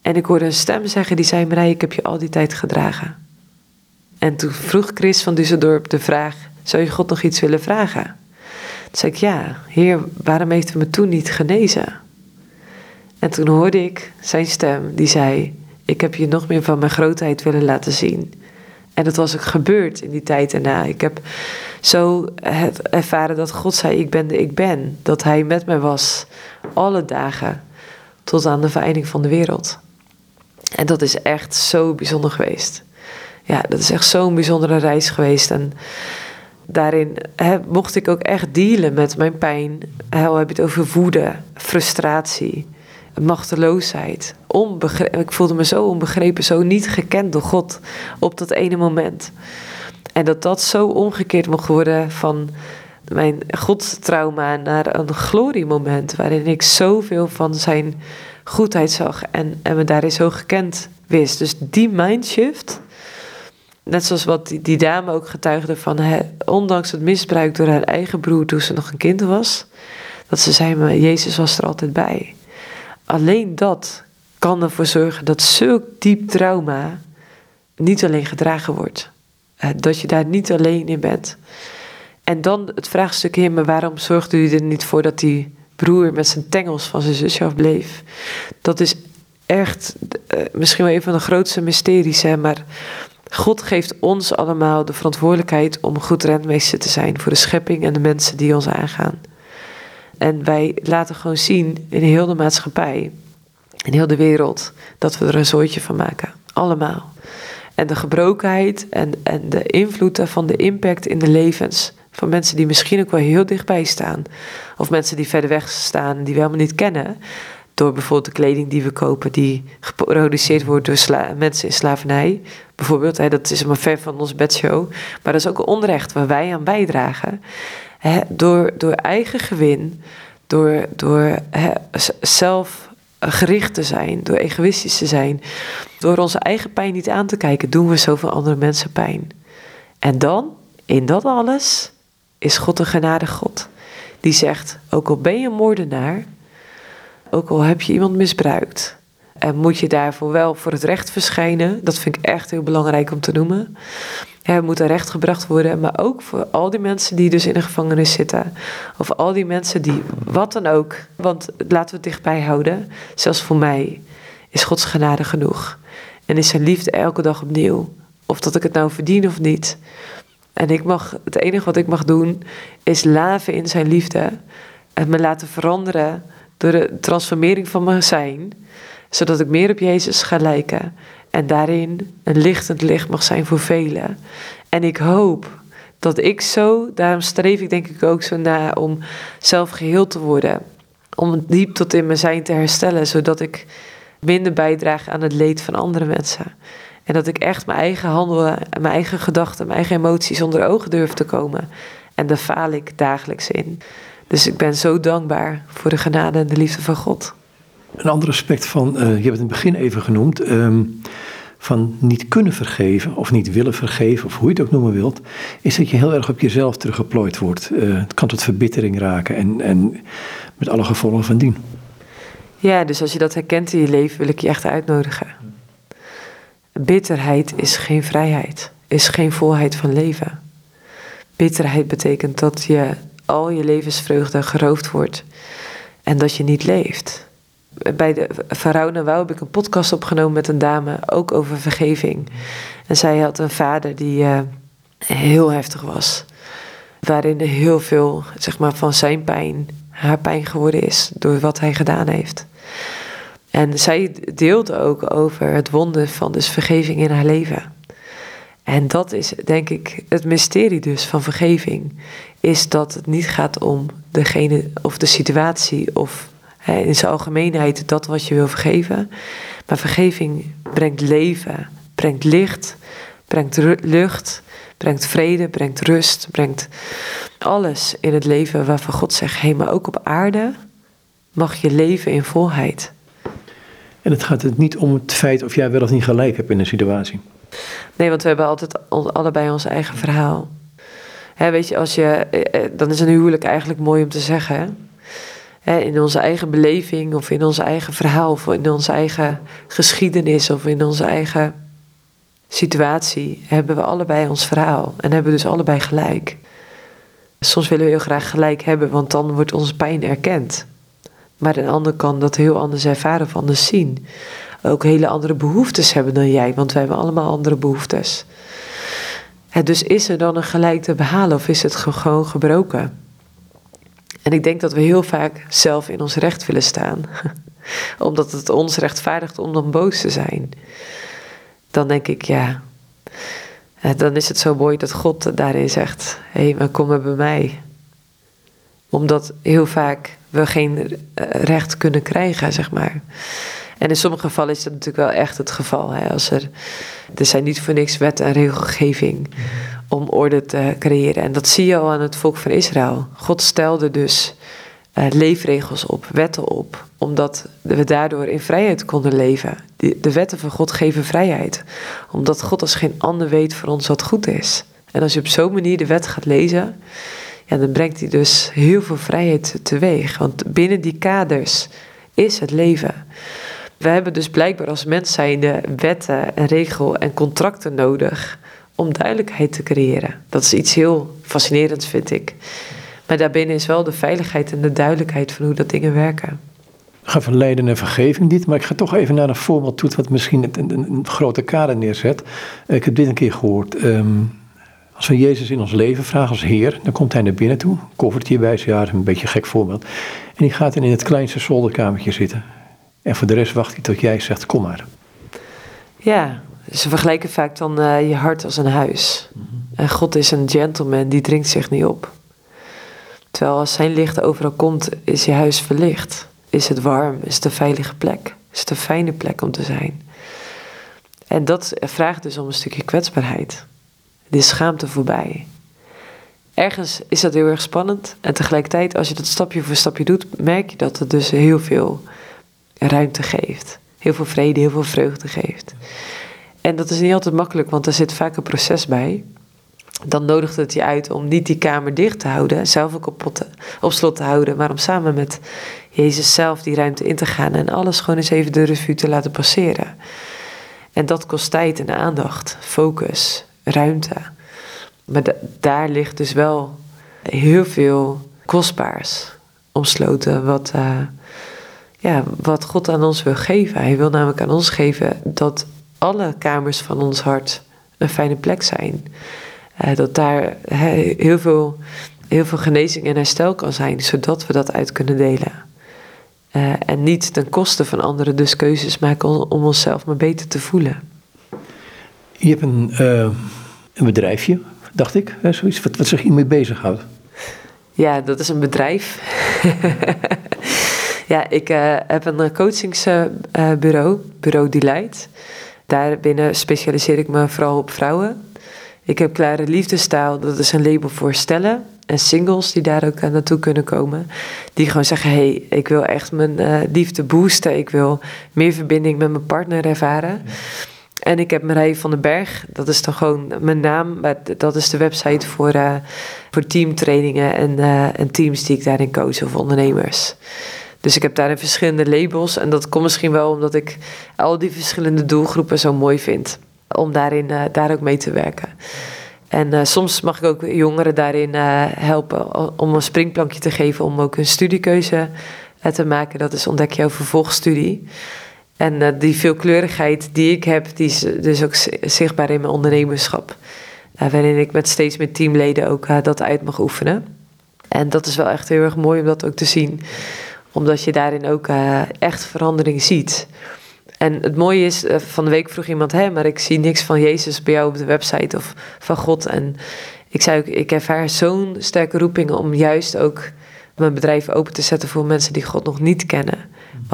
En ik hoorde een stem zeggen die zei: Marij, ik heb je al die tijd gedragen. En toen vroeg Chris van Düsseldorp de vraag: Zou je God nog iets willen vragen? zei ik, ja, Heer, waarom heeft u me toen niet genezen? En toen hoorde ik zijn stem die zei: Ik heb je nog meer van mijn grootheid willen laten zien. En dat was ook gebeurd in die tijd daarna. Ik heb zo ervaren dat God zei: Ik ben de ik ben. Dat Hij met mij was, alle dagen, tot aan de vereinding van de wereld. En dat is echt zo bijzonder geweest. Ja, dat is echt zo'n bijzondere reis geweest. En daarin mocht ik ook echt dealen met mijn pijn. Hel heb je het over woede, frustratie, machteloosheid. Ik voelde me zo onbegrepen, zo niet gekend door God op dat ene moment. En dat dat zo omgekeerd mocht worden van mijn godstrauma naar een gloriemoment. Waarin ik zoveel van zijn goedheid zag en, en me daarin zo gekend wist. Dus die mindshift, net zoals wat die, dame ook getuigde van, ondanks het misbruik door haar eigen broer toen ze nog een kind was, dat ze zei, maar Jezus was er altijd bij. Alleen dat kan ervoor zorgen dat zulk diep trauma niet alleen gedragen wordt. Dat je daar niet alleen in bent. En dan het vraagstuk, maar waarom zorgde u er niet voor dat die broer met zijn tengels van zijn zusje afbleef? Dat is echt uh, misschien wel een van de grootste mysteries, hè, maar God geeft ons allemaal de verantwoordelijkheid om goed rentmeester te zijn voor de schepping en de mensen die ons aangaan. En wij laten gewoon zien in heel de maatschappij, in heel de wereld, dat we er een zooitje van maken. Allemaal. En de gebrokenheid en, en de invloed daarvan, de impact in de levens van mensen die misschien ook wel heel dichtbij staan. Of mensen die verder weg staan, die we helemaal niet kennen. Door bijvoorbeeld de kleding die we kopen, die geproduceerd wordt door mensen in slavernij. Bijvoorbeeld, hè, dat is maar ver van ons bedshow. Maar dat is ook een onrecht waar wij aan bijdragen door, door eigen gewin, door, door zelfgericht te zijn, door egoïstisch te zijn, door onze eigen pijn niet aan te kijken, doen we zoveel andere mensen pijn. En dan, in dat alles, is God een genade God. Die zegt, ook al ben je moordenaar, ook al heb je iemand misbruikt, en moet je daarvoor wel voor het recht verschijnen. Dat vind ik echt heel belangrijk om te noemen. Moet recht gebracht worden, maar ook voor al die mensen die dus in de gevangenis zitten. Of al die mensen die, wat dan ook, want laten we het dichtbij houden. Zelfs voor mij is Gods genade genoeg. En is zijn liefde elke dag opnieuw. Of dat ik het nou verdien of niet. En ik mag, het enige wat ik mag doen, is laven in zijn liefde. En me laten veranderen door de transformering van mijn zijn. Zodat ik meer op Jezus ga lijken. En daarin een lichtend licht mag zijn voor velen. En ik hoop dat ik zo, daarom streef ik denk ik ook zo na om zelf geheel te worden. Om diep tot in mijn zijn te herstellen, zodat ik minder bijdraag aan het leed van andere mensen. En dat ik echt mijn eigen handelen, mijn eigen gedachten, mijn eigen emoties onder ogen durf te komen. En daar faal ik dagelijks in. Dus ik ben zo dankbaar voor de genade en de liefde van God. Een ander aspect van, uh, je hebt het in het begin even genoemd, ehm, van niet kunnen vergeven of niet willen vergeven, of hoe je het ook noemen wilt, is dat je heel erg op jezelf teruggeplooid wordt. Uh, het kan tot verbittering raken en, en met alle gevolgen van dien. Ja, dus als je dat herkent in je leven, wil ik je echt uitnodigen. Bitterheid is geen vrijheid, is geen volheid van leven. Bitterheid betekent dat je al je levensvreugde geroofd wordt en dat je niet leeft bij de Vrouw Wouw heb ik een podcast opgenomen met een dame, ook over vergeving. En zij had een vader die uh, heel heftig was. Waarin er heel veel zeg maar, van zijn pijn haar pijn geworden is door wat hij gedaan heeft. En zij deelde ook over het wonder van dus vergeving in haar leven. En dat is denk ik het mysterie dus van vergeving. Is dat het niet gaat om degene of de situatie of in zijn algemeenheid dat wat je wil vergeven. Maar vergeving brengt leven, brengt licht, brengt lucht, brengt vrede, brengt rust, brengt alles in het leven waarvan God zegt: hé, maar ook op aarde mag je leven in volheid. En het gaat het niet om het feit of jij wel of niet gelijk hebt in een situatie. Nee, want we hebben altijd allebei ons eigen verhaal. weet je, als je, eh, eh, dan is een huwelijk eigenlijk mooi om te zeggen in onze eigen beleving of in ons eigen verhaal of in onze eigen geschiedenis of in onze eigen situatie hebben we allebei ons verhaal en hebben we dus allebei gelijk. Soms willen we heel graag gelijk hebben, want dan wordt onze pijn erkend. Maar een ander kan dat heel anders ervaren of anders zien. Ook hele andere behoeftes hebben dan jij, want wij hebben allemaal andere behoeftes. dus is er dan een gelijk te behalen of is het gewoon gebroken? En ik denk dat we heel vaak zelf in ons recht willen staan, omdat het ons rechtvaardigt om dan boos te zijn. Dan denk ik, ja, dan is het zo mooi dat God daarin zegt: hé, hey, maar kom maar bij mij. Omdat heel vaak we geen eh, recht kunnen krijgen, zeg maar. En in sommige gevallen is dat natuurlijk wel echt het geval. Hè? Als er, er zijn niet voor niks wet en regelgeving om orde te creëren. En dat zie je al aan het volk van Israël. God stelde dus uh, leefregels op, wetten op, omdat we daardoor in vrijheid konden leven. De, wetten van God geven vrijheid, omdat God als geen ander weet voor ons wat goed is. En als je op zo'n manier de wet gaat lezen, ja, dan brengt hij dus heel veel vrijheid teweeg. Want binnen die kaders is het leven. We hebben dus blijkbaar als mens zijnde wetten en regel en contracten nodig om duidelijkheid te creëren. Dat is iets heel fascinerends, vind ik. Maar daarbinnen is wel de veiligheid en de duidelijkheid van hoe dat dingen werken. Ga van lijden en vergeving dit, maar ik ga toch even naar een voorbeeld toe wat misschien een, een, een grote kader neerzet. Ik heb dit een keer gehoord. Ehm, als we Jezus in ons leven vragen als Heer, dan komt Hij naar binnen toe, koffertje bij zijn, ja, een beetje een gek voorbeeld. En die gaat dan in het kleinste zolderkamertje zitten. En voor de rest wacht hij tot jij zegt, kom maar. Ja, ze vergelijken vaak dan uh, je hart als een huis. En God is een gentleman, die dringt zich niet op. Terwijl als zijn licht overal komt, is je huis verlicht. Is het warm, is het een veilige plek. Is het een fijne plek om te zijn. En dat vraagt dus om een stukje kwetsbaarheid. Die schaamte voorbij. Ergens is dat heel erg spannend. En tegelijkertijd, als je dat stapje voor stapje doet, merk je dat het dus heel veel ruimte geeft. Heel veel vrede, heel veel vreugde geeft. En dat is niet altijd makkelijk, want er zit vaak een proces bij dan nodigt het je uit om niet die kamer dicht te houden, zelf ook op, op slot te houden, maar om samen met Jezus zelf die ruimte in te gaan en alles gewoon eens even de revue te laten passeren. En dat kost tijd en aandacht, focus, ruimte. Maar daar ligt dus wel heel veel kostbaars omsloten, wat, uh, ja, wat God aan ons wil geven. Hij wil namelijk aan ons geven dat alle kamers van ons hart een fijne plek zijn. Uh, dat daar heel, veel, heel veel genezing en herstel kan zijn, zodat we dat uit kunnen delen. Uh, en niet ten koste van anderen dus keuzes maken om onszelf maar beter te voelen. Je hebt een, uh, een bedrijfje, dacht ik, hè, zoiets, wat, wat zich hiermee bezighoudt. Ja, dat is een bedrijf. ja, ik heb een coachingsbureau, Bureau Delight. Daarbinnen specialiseer ik me vooral op vrouwen. Ik heb Klare Liefdestaal, dat is een label voor stellen en singles die daar ook naartoe kunnen komen. Die gewoon zeggen, hé, hey, ik wil echt mijn liefde boosten. Ik wil meer verbinding met mijn partner ervaren. En ik heb Marije van den Berg, dat is dan gewoon mijn naam. Maar dat is de website voor, uh, voor teamtrainingen en, uh, en teams die ik daarin coach of ondernemers. Dus ik heb daarin verschillende labels. En dat komt misschien wel omdat ik al die verschillende doelgroepen zo mooi vind om daarin, uh, daar ook mee te werken. En soms mag ik ook jongeren daarin helpen om een springplankje te geven om ook een studiekeuze te maken. Dat is ontdek jouw vervolgstudie. En die veelkleurigheid die ik heb, die is dus ook zichtbaar in mijn ondernemerschap. waarin ik met steeds meer teamleden ook dat uit mag oefenen. En dat is wel echt heel erg mooi om dat ook te zien. Omdat je daarin ook echt verandering ziet. En het mooie is, eh, van de week vroeg iemand, hé, maar ik zie niks van Jezus bij jou op de website of van God. En ik zei ook, ik ervaar zo'n sterke roeping om juist ook mijn bedrijf open te zetten voor mensen die God nog niet kennen.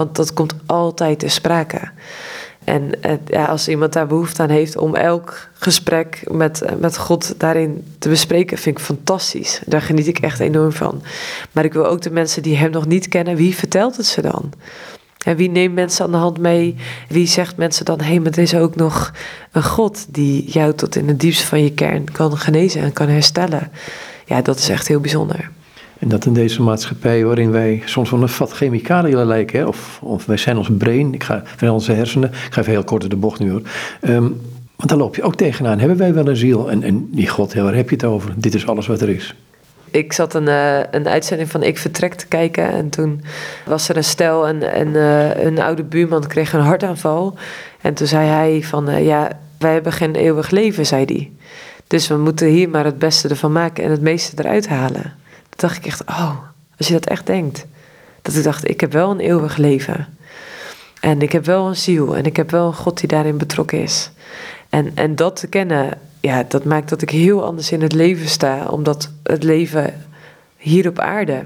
Want dat komt altijd ter sprake. En ja, als iemand daar behoefte aan heeft om elk gesprek met, met God daarin te bespreken, vind ik fantastisch. Daar geniet ik echt enorm van. Maar ik wil ook de mensen die Hem nog niet kennen, wie vertelt het ze dan? En wie neemt mensen aan de hand mee? Wie zegt mensen dan: hé, hey, maar er is ook nog een God die jou tot in het diepste van je kern kan genezen en kan herstellen? Ja, dat is echt heel bijzonder. En dat in deze maatschappij waarin wij soms wel een vat chemicaliën lijken, hè? Of, of wij zijn ons brein, ik ga van onze hersenen, ik ga even heel kort de bocht nu hoor. Um, want daar loop je ook tegenaan. Hebben wij wel een ziel? En, en die God, waar heb je het over? Dit is alles wat er is. Ik zat een, uh, een uitzending van Ik Vertrek te kijken. En toen was er een stel en, en uh, een oude buurman kreeg een hartaanval. En toen zei hij van, uh, ja, wij hebben geen eeuwig leven, zei hij. Dus we moeten hier maar het beste ervan maken en het meeste eruit halen. Dacht ik echt, oh, als je dat echt denkt. Dat ik dacht, ik heb wel een eeuwig leven. En ik heb wel een ziel en ik heb wel een God die daarin betrokken is. En, en dat te kennen, ja, dat maakt dat ik heel anders in het leven sta. Omdat het leven hier op aarde,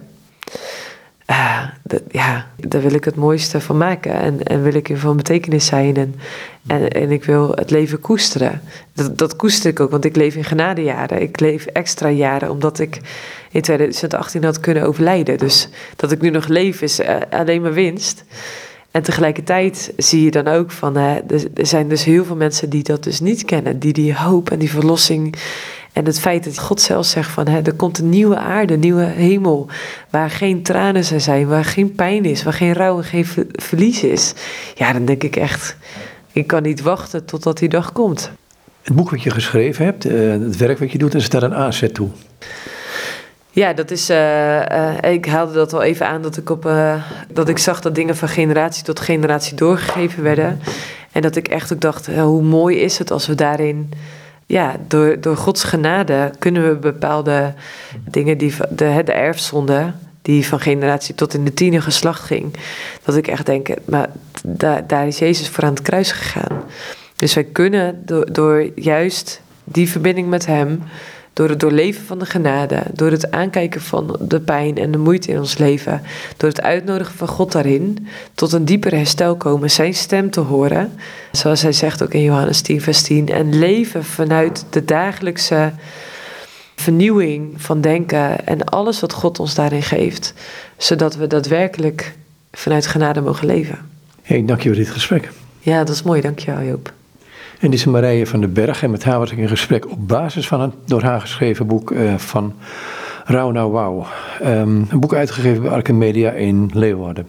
ja, daar wil ik het mooiste van maken. En, en wil ik van betekenis zijn. En, en, en ik wil het leven koesteren. Dat, dat koester ik ook, want ik leef in genadejaren. Ik leef extra jaren, omdat ik in 2018 had kunnen overlijden. Dus dat ik nu nog leef is uh, alleen maar winst. En tegelijkertijd zie je dan ook van, er zijn dus heel veel mensen die dat dus niet kennen, die die hoop en die verlossing en het feit dat God zelf zegt van, hè, er komt een nieuwe aarde, een nieuwe hemel, waar geen tranen zijn, waar geen pijn is, waar geen rouw en geen verlies is. Ja, dan denk ik echt, ik kan niet wachten totdat die dag komt. Het boek wat je geschreven hebt, eh, het werk wat je doet, is daar een aanzet toe. Ja, dat is. Uh, uh, ik haalde dat al even aan dat ik op uh, dat ik zag dat dingen van generatie tot generatie doorgegeven werden. En dat ik echt ook dacht, hoe mooi is het als we daarin. Ja, door, door Gods genade kunnen we bepaalde dingen die de, de erfzonde, die van generatie tot in de tiende geslacht ging. Dat ik echt denk, maar daar, daar is Jezus voor aan het kruis gegaan. Dus wij kunnen door, door juist die verbinding met Hem door het doorleven van de genade, door het aankijken van de pijn en de moeite in ons leven, door het uitnodigen van God daarin, tot een dieper herstel komen, zijn stem te horen, zoals hij zegt ook in Johannes 10, vers 10, en leven vanuit de dagelijkse vernieuwing van denken en alles wat God ons daarin geeft, zodat we daadwerkelijk vanuit genade mogen leven. Hey, dank je voor dit gesprek. Ja, dat is mooi. Dank je wel, Joop. En dit is Marije van den Berg. En met haar was ik in gesprek op basis van een door haar geschreven boek uh, van Rauw Nou Wauw. Um, een boek uitgegeven bij Arken Media in Leeuwarden.